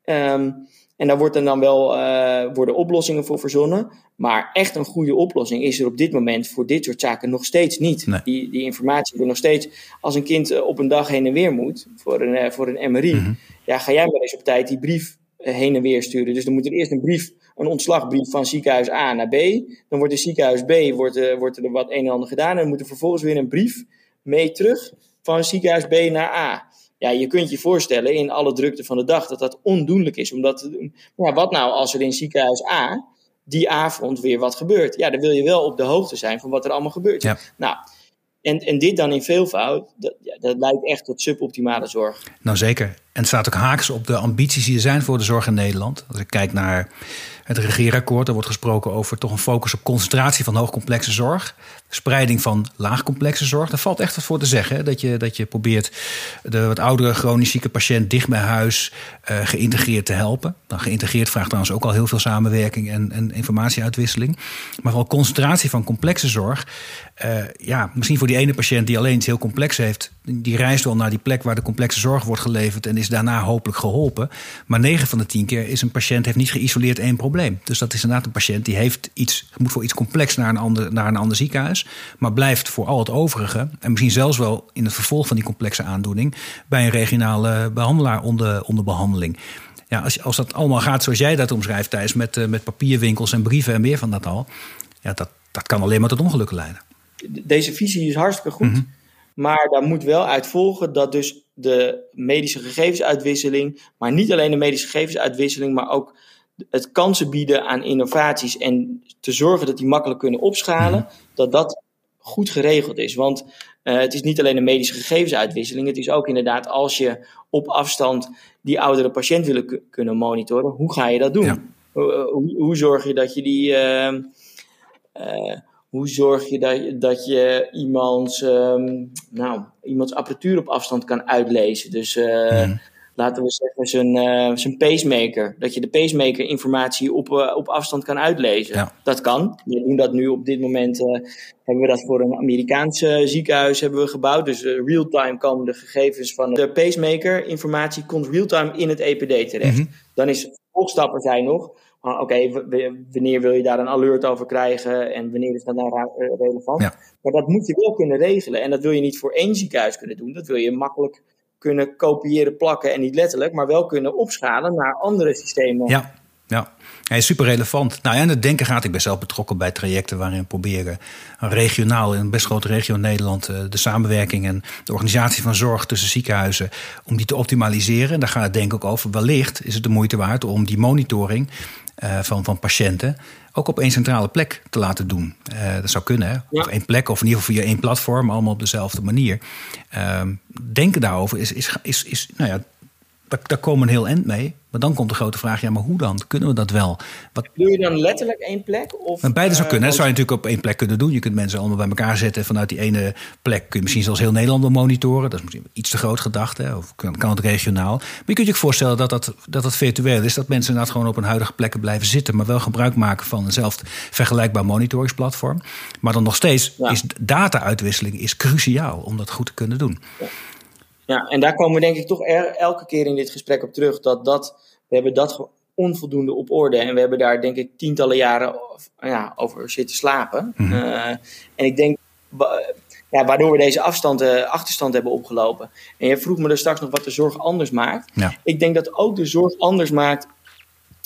Um, en daar wordt dan wel, uh, worden oplossingen voor verzonnen. Maar echt een goede oplossing is er op dit moment voor dit soort zaken nog steeds niet. Die, die informatie wordt nog steeds. Als een kind eh, op een dag heen en weer moet voor een, uh, voor een MRI. Mhm. Ja, ga jij maar eens op tijd die brief heen en weer sturen. Dus dan moet er eerst een brief, een ontslagbrief van ziekenhuis A naar B. Dan wordt de ziekenhuis B wordt, wordt er wat een en ander gedaan. En dan moet er vervolgens weer een brief mee terug van ziekenhuis B naar A ja, je kunt je voorstellen in alle drukte van de dag dat dat ondoenlijk is om dat te doen. Maar ja, wat nou als er in ziekenhuis A die avond weer wat gebeurt? Ja, dan wil je wel op de hoogte zijn van wat er allemaal gebeurt. Ja. Nou, en, en dit dan in veelvoud, dat, ja, dat leidt echt tot suboptimale zorg. Nou zeker. En het staat ook haaks op de ambities die er zijn voor de zorg in Nederland. Als ik kijk naar het regeerakkoord, er wordt gesproken over toch een focus op concentratie van hoogcomplexe zorg. Spreiding van laagcomplexe zorg. Daar valt echt wat voor te zeggen. Dat, je, dat je probeert de wat oudere chronisch zieke patiënt dicht bij huis uh, geïntegreerd te helpen. Dan geïntegreerd vraagt trouwens ook al heel veel samenwerking en, en informatieuitwisseling. Maar vooral concentratie van complexe zorg. Uh, ja, misschien voor die ene patiënt die alleen iets heel complex heeft, die reist wel naar die plek waar de complexe zorg wordt geleverd en is daarna hopelijk geholpen. Maar 9 van de 10 keer is een patiënt heeft niet geïsoleerd één probleem. Dus dat is inderdaad een patiënt die heeft iets, moet voor iets complex naar een ander, naar een ander ziekenhuis, maar blijft voor al het overige en misschien zelfs wel in het vervolg van die complexe aandoening bij een regionale behandelaar onder, onder behandeling. Ja, als, als dat allemaal gaat zoals jij dat omschrijft, Thijs, met, uh, met papierwinkels en brieven en meer van dat al, ja, dat, dat kan alleen maar tot ongelukken leiden deze visie is hartstikke goed. Mhm. Maar daar moet wel uit volgen dat dus de medische gegevensuitwisseling, maar niet alleen de medische gegevensuitwisseling, maar ook het kansen bieden aan innovaties en te zorgen dat die makkelijk kunnen opschalen, dat dat goed geregeld is. Want uh, het is niet alleen de medische gegevensuitwisseling, het is ook inderdaad als je op afstand die oudere patiënt willen kunnen monitoren, hoe ga je dat doen? Hoe, hoe, zorg je dat je die. Uh, uh, hoe zorg je dat, dat je iemands, um, nou, iemands apparatuur op afstand kan uitlezen? Dus uh, laten we zeggen zijn, uh, zijn pacemaker. Dat je de pacemaker informatie op, uh, op afstand kan uitlezen. Ja. Dat kan. We doen dat nu op dit moment. hebben we dat voor een Amerikaans ziekenhuis hebben we gebouwd. Dus real-time komen de gegevens van de pacemaker informatie komt real-time in het EPD terecht. Mm -hmm. Dan is volgstappen zijn nog oké, wanneer wil je daar een alert over krijgen en wanneer is dat nou eh, relevant? Maar dat moet je wel kunnen regelen. En dat wil je niet voor één ziekenhuis kunnen doen. Dat wil je makkelijk kunnen kopiëren, plakken en niet letterlijk, maar wel kunnen opschalen naar andere systemen. Ja, ja. Hij is super relevant. Nou ja, en het denken gaat. Ik ben zelf betrokken bij trajecten waarin we proberen regionaal in een best grote regio in Nederland eh, de samenwerking en de organisatie van zorg tussen ziekenhuizen om die te optimaliseren. En daar gaat het denk ik ook over. Wellicht is het de moeite waard om die monitoring uh, van, van patiënten ook op één centrale plek te laten doen. Uh, dat zou kunnen, hè? Ja. Of één plek, of in ieder geval via één platform, allemaal op dezelfde manier. Uh, denken daarover is, is, is, is nou ja, daar, daar komen een heel eind mee. Maar dan komt de grote vraag, ja, maar hoe dan? Kunnen we dat wel? Wat... Doe je dan letterlijk één plek? Of, en beide zou kunnen. dat zou je natuurlijk op één plek kunnen doen. Je kunt mensen allemaal bij elkaar zetten. Vanuit die ene plek kun je misschien zelfs heel Nederland monitoren. Dat is misschien iets te groot gedacht. Hè? Of kan, kan het regionaal. Maar je kunt je ook voorstellen dat dat, dat dat virtueel is. Dat mensen inderdaad gewoon op hun huidige plekken blijven zitten. Maar wel gebruik maken van eenzelfde vergelijkbaar monitoringsplatform. Maar dan nog steeds is data-uitwisseling is cruciaal om dat goed te kunnen doen. Ja. Ja, en daar komen we denk ik toch elke keer in dit gesprek op terug. Dat dat, we hebben dat onvoldoende op orde. En we hebben daar denk ik tientallen jaren ja, over zitten slapen. Mm en ik denk, ja, waardoor we deze afstand, uh, achterstand hebben opgelopen. En je vroeg me er straks nog wat de zorg anders maakt. Ja. Ik denk dat ook de zorg anders maakt,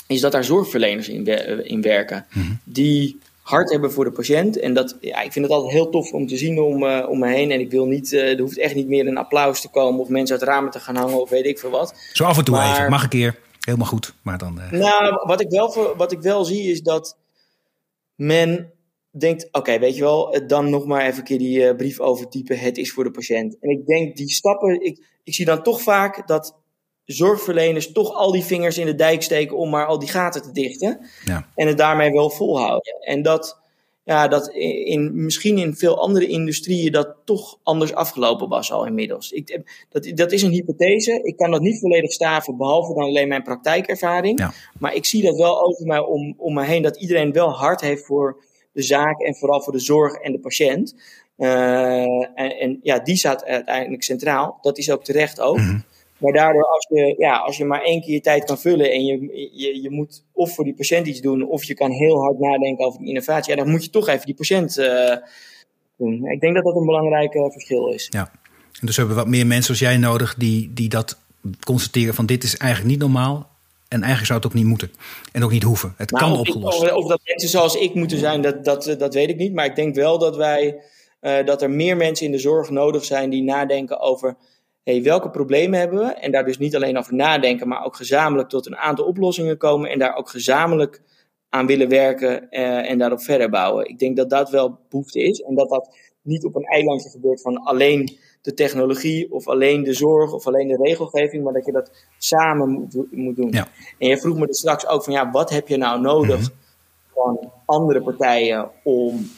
is dat daar zorgverleners in, in werken. Mm Die hart hebben voor de patiënt. En dat, ja, ik vind het altijd heel tof om te zien om, uh, om me heen. En ik wil niet, uh, er hoeft echt niet meer een applaus te komen of mensen uit ramen te gaan hangen of weet ik veel wat. Zo af en toe even, mag een keer. Helemaal goed, maar dan... Uh... Nou, wat ik, wel, wat ik wel zie is dat men denkt, oké, weet je wel, dan nog maar even een keer die brief overtypen. Het is voor de patiënt. En ik denk, die stappen, ik, ik zie dan toch vaak dat zorgverleners toch al die vingers in de dijk steken om maar al die gaten te dichten. Ja. En het daarmee wel volhouden. En dat, ja, dat in, misschien in veel andere industrieën dat toch anders afgelopen was al inmiddels. Ik, dat, dat is een hypothese. Ik kan dat niet volledig staven, behalve dan alleen mijn praktijkervaring. Ja. Maar ik zie dat wel over mij om, om me heen, dat iedereen wel hard heeft voor de zaak en vooral voor de zorg en de patiënt. Uh, en, en, ja, die staat uiteindelijk centraal. Dat is ook terecht ook. Mm -hmm. Maar daardoor, als je, ja, als je maar één keer je tijd kan vullen en je, je, je moet of voor die patiënt iets doen, of je kan heel hard nadenken over die innovatie, ja, dan moet je toch even die patiënt uh, doen. Ik denk dat dat een belangrijk uh, verschil is. Ja, en dus hebben we wat meer mensen als jij nodig die, die dat constateren van dit is eigenlijk niet normaal. En eigenlijk zou het ook niet moeten. En ook niet hoeven. Het nou, kan opgelost. Of dat mensen zoals ik moeten zijn, dat, dat, dat weet ik niet. Maar ik denk wel dat wij, uh, dat er meer mensen in de zorg nodig zijn die nadenken over hey, welke problemen hebben we? En daar dus niet alleen over nadenken, maar ook gezamenlijk tot een aantal oplossingen komen en daar ook gezamenlijk aan willen werken uh, en daarop verder bouwen. Ik denk dat dat wel behoefte is en dat dat niet op een eilandje gebeurt van alleen de technologie of alleen de zorg of alleen de regelgeving, maar dat je dat samen moet, moet doen. Ja. En je vroeg me dus straks ook van ja, wat heb je nou nodig mhm. van andere partijen om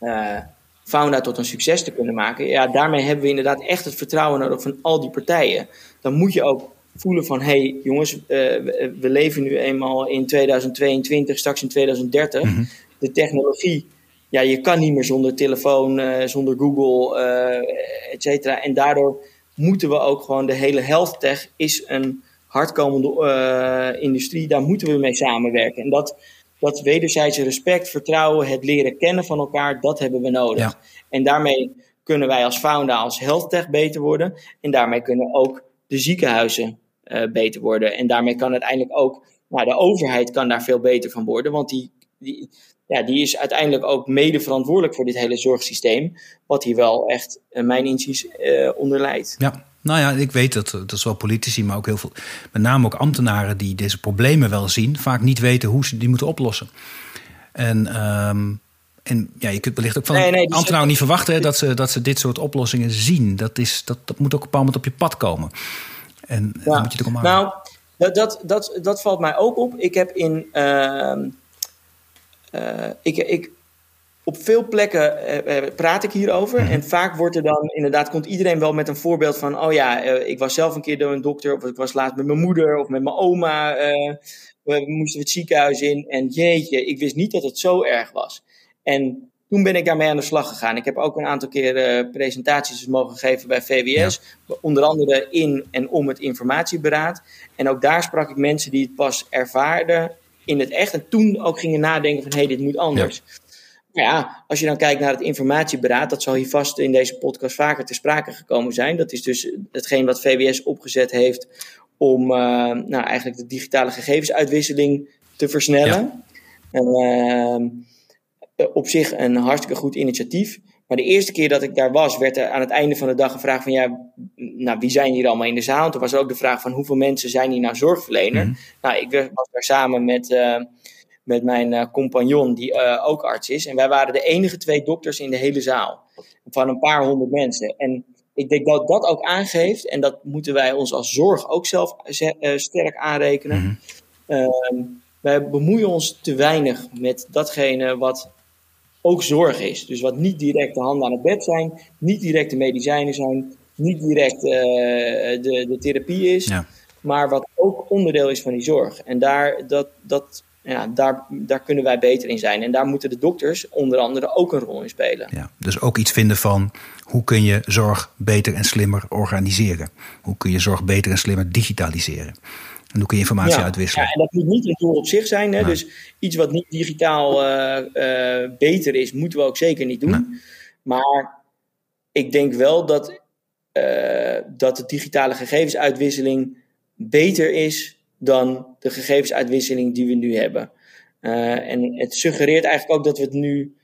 uh, Founda tot een succes te kunnen maken? Ja, daarmee hebben we inderdaad echt het vertrouwen nodig van al die partijen. Dan moet je ook voelen van hé hey, jongens, uh, we, leven nu eenmaal in 2022, straks in 2030. Mhm. De technologie ja, je kan niet meer zonder telefoon, uh, zonder Google, uh, et cetera. En daardoor moeten we ook gewoon de hele health tech is een hardkomende industrie. Daar moeten we mee samenwerken. En dat, dat wederzijdse respect, vertrouwen, het leren kennen van elkaar, dat hebben we nodig. En daarmee kunnen wij als founder, als health tech beter worden. En daarmee kunnen ook de ziekenhuizen beter worden. En daarmee kan uiteindelijk ook, nou, de overheid kan daar veel beter van worden. Want die, die, ja, die is uiteindelijk ook mede verantwoordelijk voor dit hele zorgsysteem. Wat hier wel echt, uh, mijn inziens, uh, onder leidt. Ja, nou ja, ik weet dat, dat is wel politici, maar ook heel veel, met name ook ambtenaren die deze problemen wel zien, vaak niet weten hoe ze die moeten oplossen. En, um, en ja, je kunt wellicht ook van nee, ambtenaren niet verwachten dat, ze, dat ze dit soort oplossingen zien. Dat, is, dat, dat moet ook op een bepaald moment op je pad komen. En ja. dan moet je het ook Nou, dat, dat, dat, dat valt mij ook op. Ik heb in. Uh, uh, ik, ik, op veel plekken uh, praat ik hierover. Mhm. En vaak wordt er dan inderdaad, komt iedereen wel met een voorbeeld van: oh ja, ik was zelf een keer door een dokter, of ik was laatst met mijn moeder of met mijn oma. we moesten het ziekenhuis in. En jeetje, ik wist niet dat het zo erg was. En toen ben ik daarmee aan de slag gegaan. Ik heb ook een aantal keer presentaties dus mogen geven bij VWS. Onder andere in en om het informatieberaad. En ook daar sprak ik mensen die het pas ervaarden in het echt. En toen ook gingen nadenken van hé, hey, dit moet anders. Ja. Nou ja, als je dan kijkt naar het informatieberaad, dat zal hier vast in deze podcast vaker te sprake gekomen zijn. Dat is dus hetgeen wat VWS opgezet heeft om uh, nou, eigenlijk de digitale gegevensuitwisseling te versnellen. Ja. Uh, op zich een hartstikke goed initiatief. Maar de eerste keer dat ik daar was, werd er aan het einde van de dag gevraagd van ja, nou, wie zijn hier allemaal in de zaal? toen was er ook de vraag van hoeveel mensen zijn hier nou zorgverlener? Mhm. Nou, ik was daar samen met, uh, met mijn uh, compagnon, die uh, ook arts is. En wij waren de enige twee dokters in de hele zaal. Van een paar honderd mensen. En ik denk dat dat ook aangeeft, en dat moeten wij ons als zorg ook zelf sterk aanrekenen. Mm wij bemoeien ons te weinig met datgene wat ook zorg is. Dus wat niet direct de handen aan het bed zijn, niet direct de medicijnen zijn, niet direct uh, de, de therapie is, ja. maar wat ook onderdeel is van die zorg. En daar, dat, dat, ja, daar, daar kunnen wij beter in zijn. En daar moeten de dokters onder andere ook een rol in spelen. Ja, dus ook iets vinden van hoe kun je zorg beter en slimmer organiseren? Hoe kun je zorg beter en slimmer digitaliseren? En hoe kun je informatie uitwisselen? Ja, en dat moet niet een doel op zich zijn. Hè? Dus iets wat niet digitaal uh, uh, beter is, moeten we ook zeker niet doen. Maar ik denk wel dat, uh, dat de digitale gegevensuitwisseling beter is dan de gegevensuitwisseling die we nu hebben. en het suggereert eigenlijk ook dat we het nu,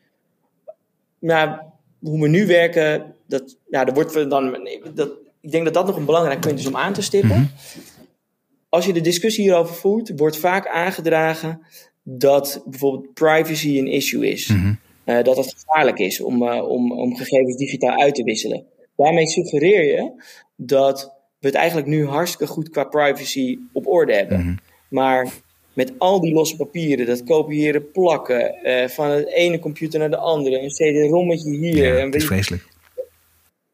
nou, hoe we nu werken, dat, ja, er wordt dan, dat, ik denk dat dat nog een belangrijk punt is om aan te stippen. Mm als je de discussie hierover voert, wordt vaak aangedragen dat bijvoorbeeld privacy een issue is. Mm dat het gevaarlijk is om, uh, om, om gegevens digitaal uit te wisselen. Daarmee suggereer je dat we het eigenlijk nu hartstikke goed qua privacy op orde hebben. Mhm. Maar met al die losse papieren, dat kopiëren, plakken, uh, van het ene computer naar de andere, een CD-rommetje hier. Ja, is vreselijk.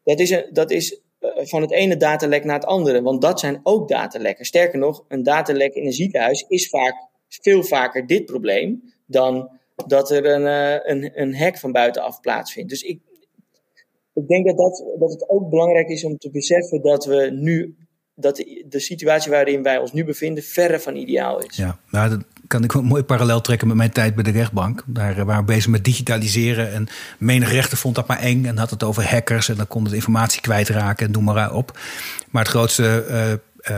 Dat is, een, dat is eh, van het ene datalek naar het andere. Want dat zijn ook datalekken. Sterker nog, een datalek in een ziekenhuis is vaak veel vaker dit probleem dan dat er een, uh, een, een hack van buitenaf plaatsvindt. Dus ik, ik denk dat, dat, dat het ook belangrijk is om te beseffen dat we nu dat de, situatie waarin wij ons nu bevinden verre van ideaal is. Ja, nou, dat kan ik wel mooi parallel trekken met mijn tijd bij de rechtbank. Daar waren we bezig met digitaliseren en menig rechter vond dat maar eng en had het over hackers en dan kon het informatie kwijtraken en noem maar op. Maar het grootste uh,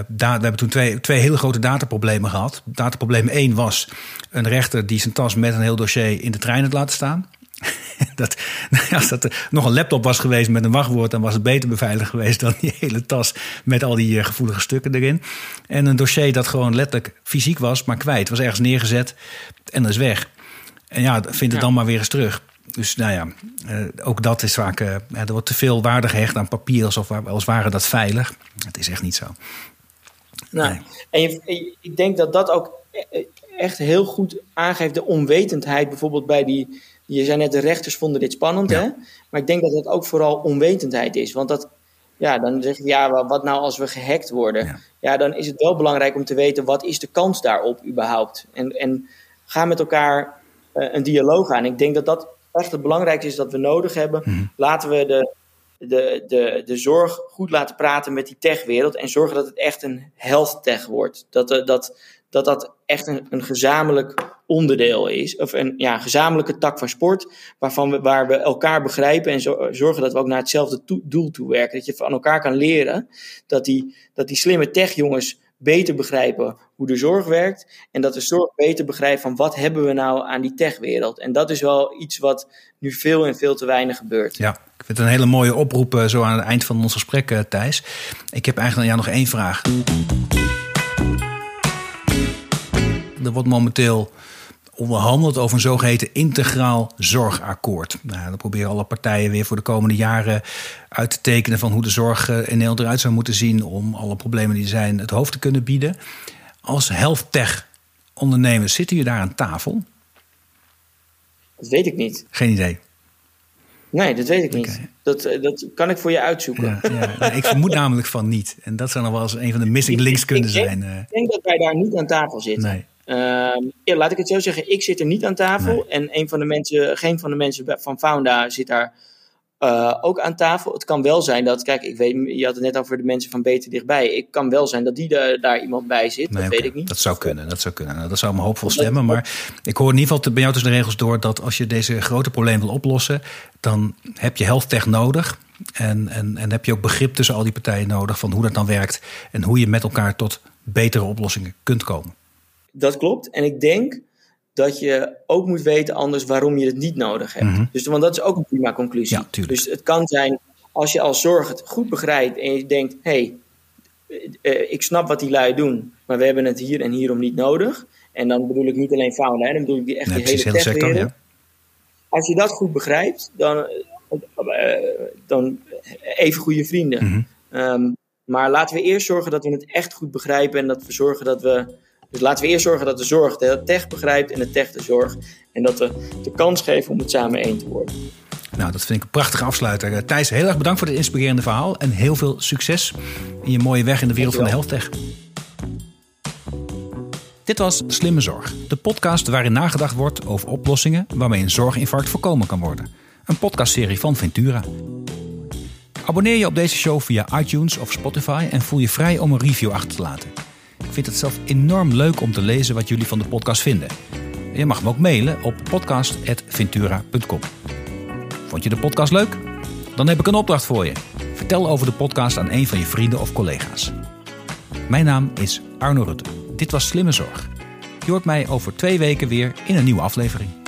we hebben toen twee, twee hele grote dataproblemen gehad. Dataprobleem 1 was een rechter die zijn tas met een heel dossier in de trein had laten staan. (laughs) dat, (laughs) als dat er nog een laptop was geweest met een wachtwoord, dan was het beter beveiligd geweest dan die (laughs) hele tas met al die eh, gevoelige stukken erin. En een dossier dat gewoon letterlijk fysiek was, maar kwijt. Was ergens neergezet en dat is weg. En ja, vind het dan maar weer eens terug. dus nou ja, ook dat is vaak. er wordt te veel waarde gehecht aan papier alsof als ware dat veilig. Het is echt niet zo. Nou, En ik denk dat dat ook echt heel goed aangeeft de onwetendheid, bijvoorbeeld bij die. Je zei net, de rechters vonden dit spannend, hè? Maar ik denk dat het ook vooral onwetendheid is. Want dat, ja, dan zeg je, ja, wat nou als we gehackt worden? Ja. dan is het wel belangrijk om te weten, wat is de kans daarop überhaupt? En, en ga met elkaar uh, een dialoog aan. Ik denk dat dat echt het belangrijkste is dat we nodig hebben. Mhm. Laten we de, de, de, de zorg goed laten praten met die techwereld en zorgen dat het echt een health tech wordt. Dat, uh, dat, dat dat echt een, een gezamenlijk onderdeel is. Of een ja, gezamenlijke tak van sport. Waarvan we, waar we elkaar begrijpen en zorgen dat we ook naar hetzelfde doel toe werken. Dat je van elkaar kan leren dat die, dat die slimme tech-jongens beter begrijpen hoe de zorg werkt. En dat de zorg beter begrijpt van wat hebben we nou aan die techwereld. En dat is wel iets wat nu veel en veel te weinig gebeurt. Ja, ik vind het een hele mooie oproep eh, zo aan het eind van ons gesprek, eh, Thijs. Ik heb eigenlijk aan nog één vraag. Er wordt momenteel onderhandeld over een zogeheten integraal zorgakkoord. Nou, dan proberen alle partijen weer voor de komende jaren uit te tekenen van hoe de zorg eh, in Nederland eruit zou moeten zien om alle problemen die er zijn het hoofd te kunnen bieden. Als health tech ondernemers zitten jullie daar aan tafel? Dat weet ik niet. Geen idee. Nee, dat weet ik niet. Dat, eh, dat kan ik voor je uitzoeken. Ja, ja. ik vermoed namelijk van niet. En dat zou nog wel eens een van de missing links kunnen zijn. Eh. Ik denk dat wij daar niet aan tafel zitten. Nee. Uh, laat ik het zo zeggen, ik zit er niet aan tafel. En een van de mensen, geen van de mensen van Founda zit daar uh, ook aan tafel. Het kan wel zijn dat, kijk, ik weet, je had het net over de mensen van Beter Dichtbij. Ik kan wel zijn dat die daar iemand bij zit. dat weet ik niet. Dat zou kunnen, dat zou kunnen. Nou, dat zou me hoopvol stemmen. Maar ik hoor in ieder geval bij jou tussen de regels door dat als je deze grote probleem wil oplossen, dan heb je health tech nodig. En, en, en heb je ook begrip tussen al die partijen nodig van hoe dat dan werkt en hoe je met elkaar tot betere oplossingen kunt komen. Dat klopt. En ik denk dat je ook moet weten anders waarom je het niet nodig hebt. Mhm. Dus, want dat is ook een prima conclusie. Ja, dus het kan zijn, als je als zorg het goed begrijpt en je denkt, hé, hey, uh, ik snap wat die lui doen, maar we hebben het hier en hierom niet nodig. En dan bedoel ik niet alleen fauna, dan bedoel ik echt nee, de hele sector, ja. Als je dat goed begrijpt, dan, uh, dan even goede vrienden. Mm um, maar laten we eerst zorgen dat we het echt goed begrijpen en dat we zorgen dat we dus laten we eerst zorgen dat de zorg de tech begrijpt en de tech de zorg. En dat we de kans geven om het samen één te worden. Nou, dat vind ik een prachtige afsluiter. Eh, Thijs, heel erg bedankt voor dit inspirerende verhaal. En heel veel succes in je mooie weg in de wereld van de health tech. Dit was Slimme Zorg, de podcast waarin nagedacht wordt over oplossingen waarmee een zorginfarct voorkomen kan worden. Een podcastserie van Ventura. Abonneer je op deze show via iTunes of Spotify en voel je vrij om een review achter te laten. Ik vind het zelf enorm leuk om te lezen wat jullie van de podcast vinden. Je mag me ook mailen op podcast.ventura.com. Vond je de podcast leuk? Dan heb ik een opdracht voor je. Vertel over de podcast aan een van je vrienden of collega's. Mijn naam is Arno Rutte. Dit was Slimme Zorg. Je hoort mij over twee weken weer in een nieuwe aflevering.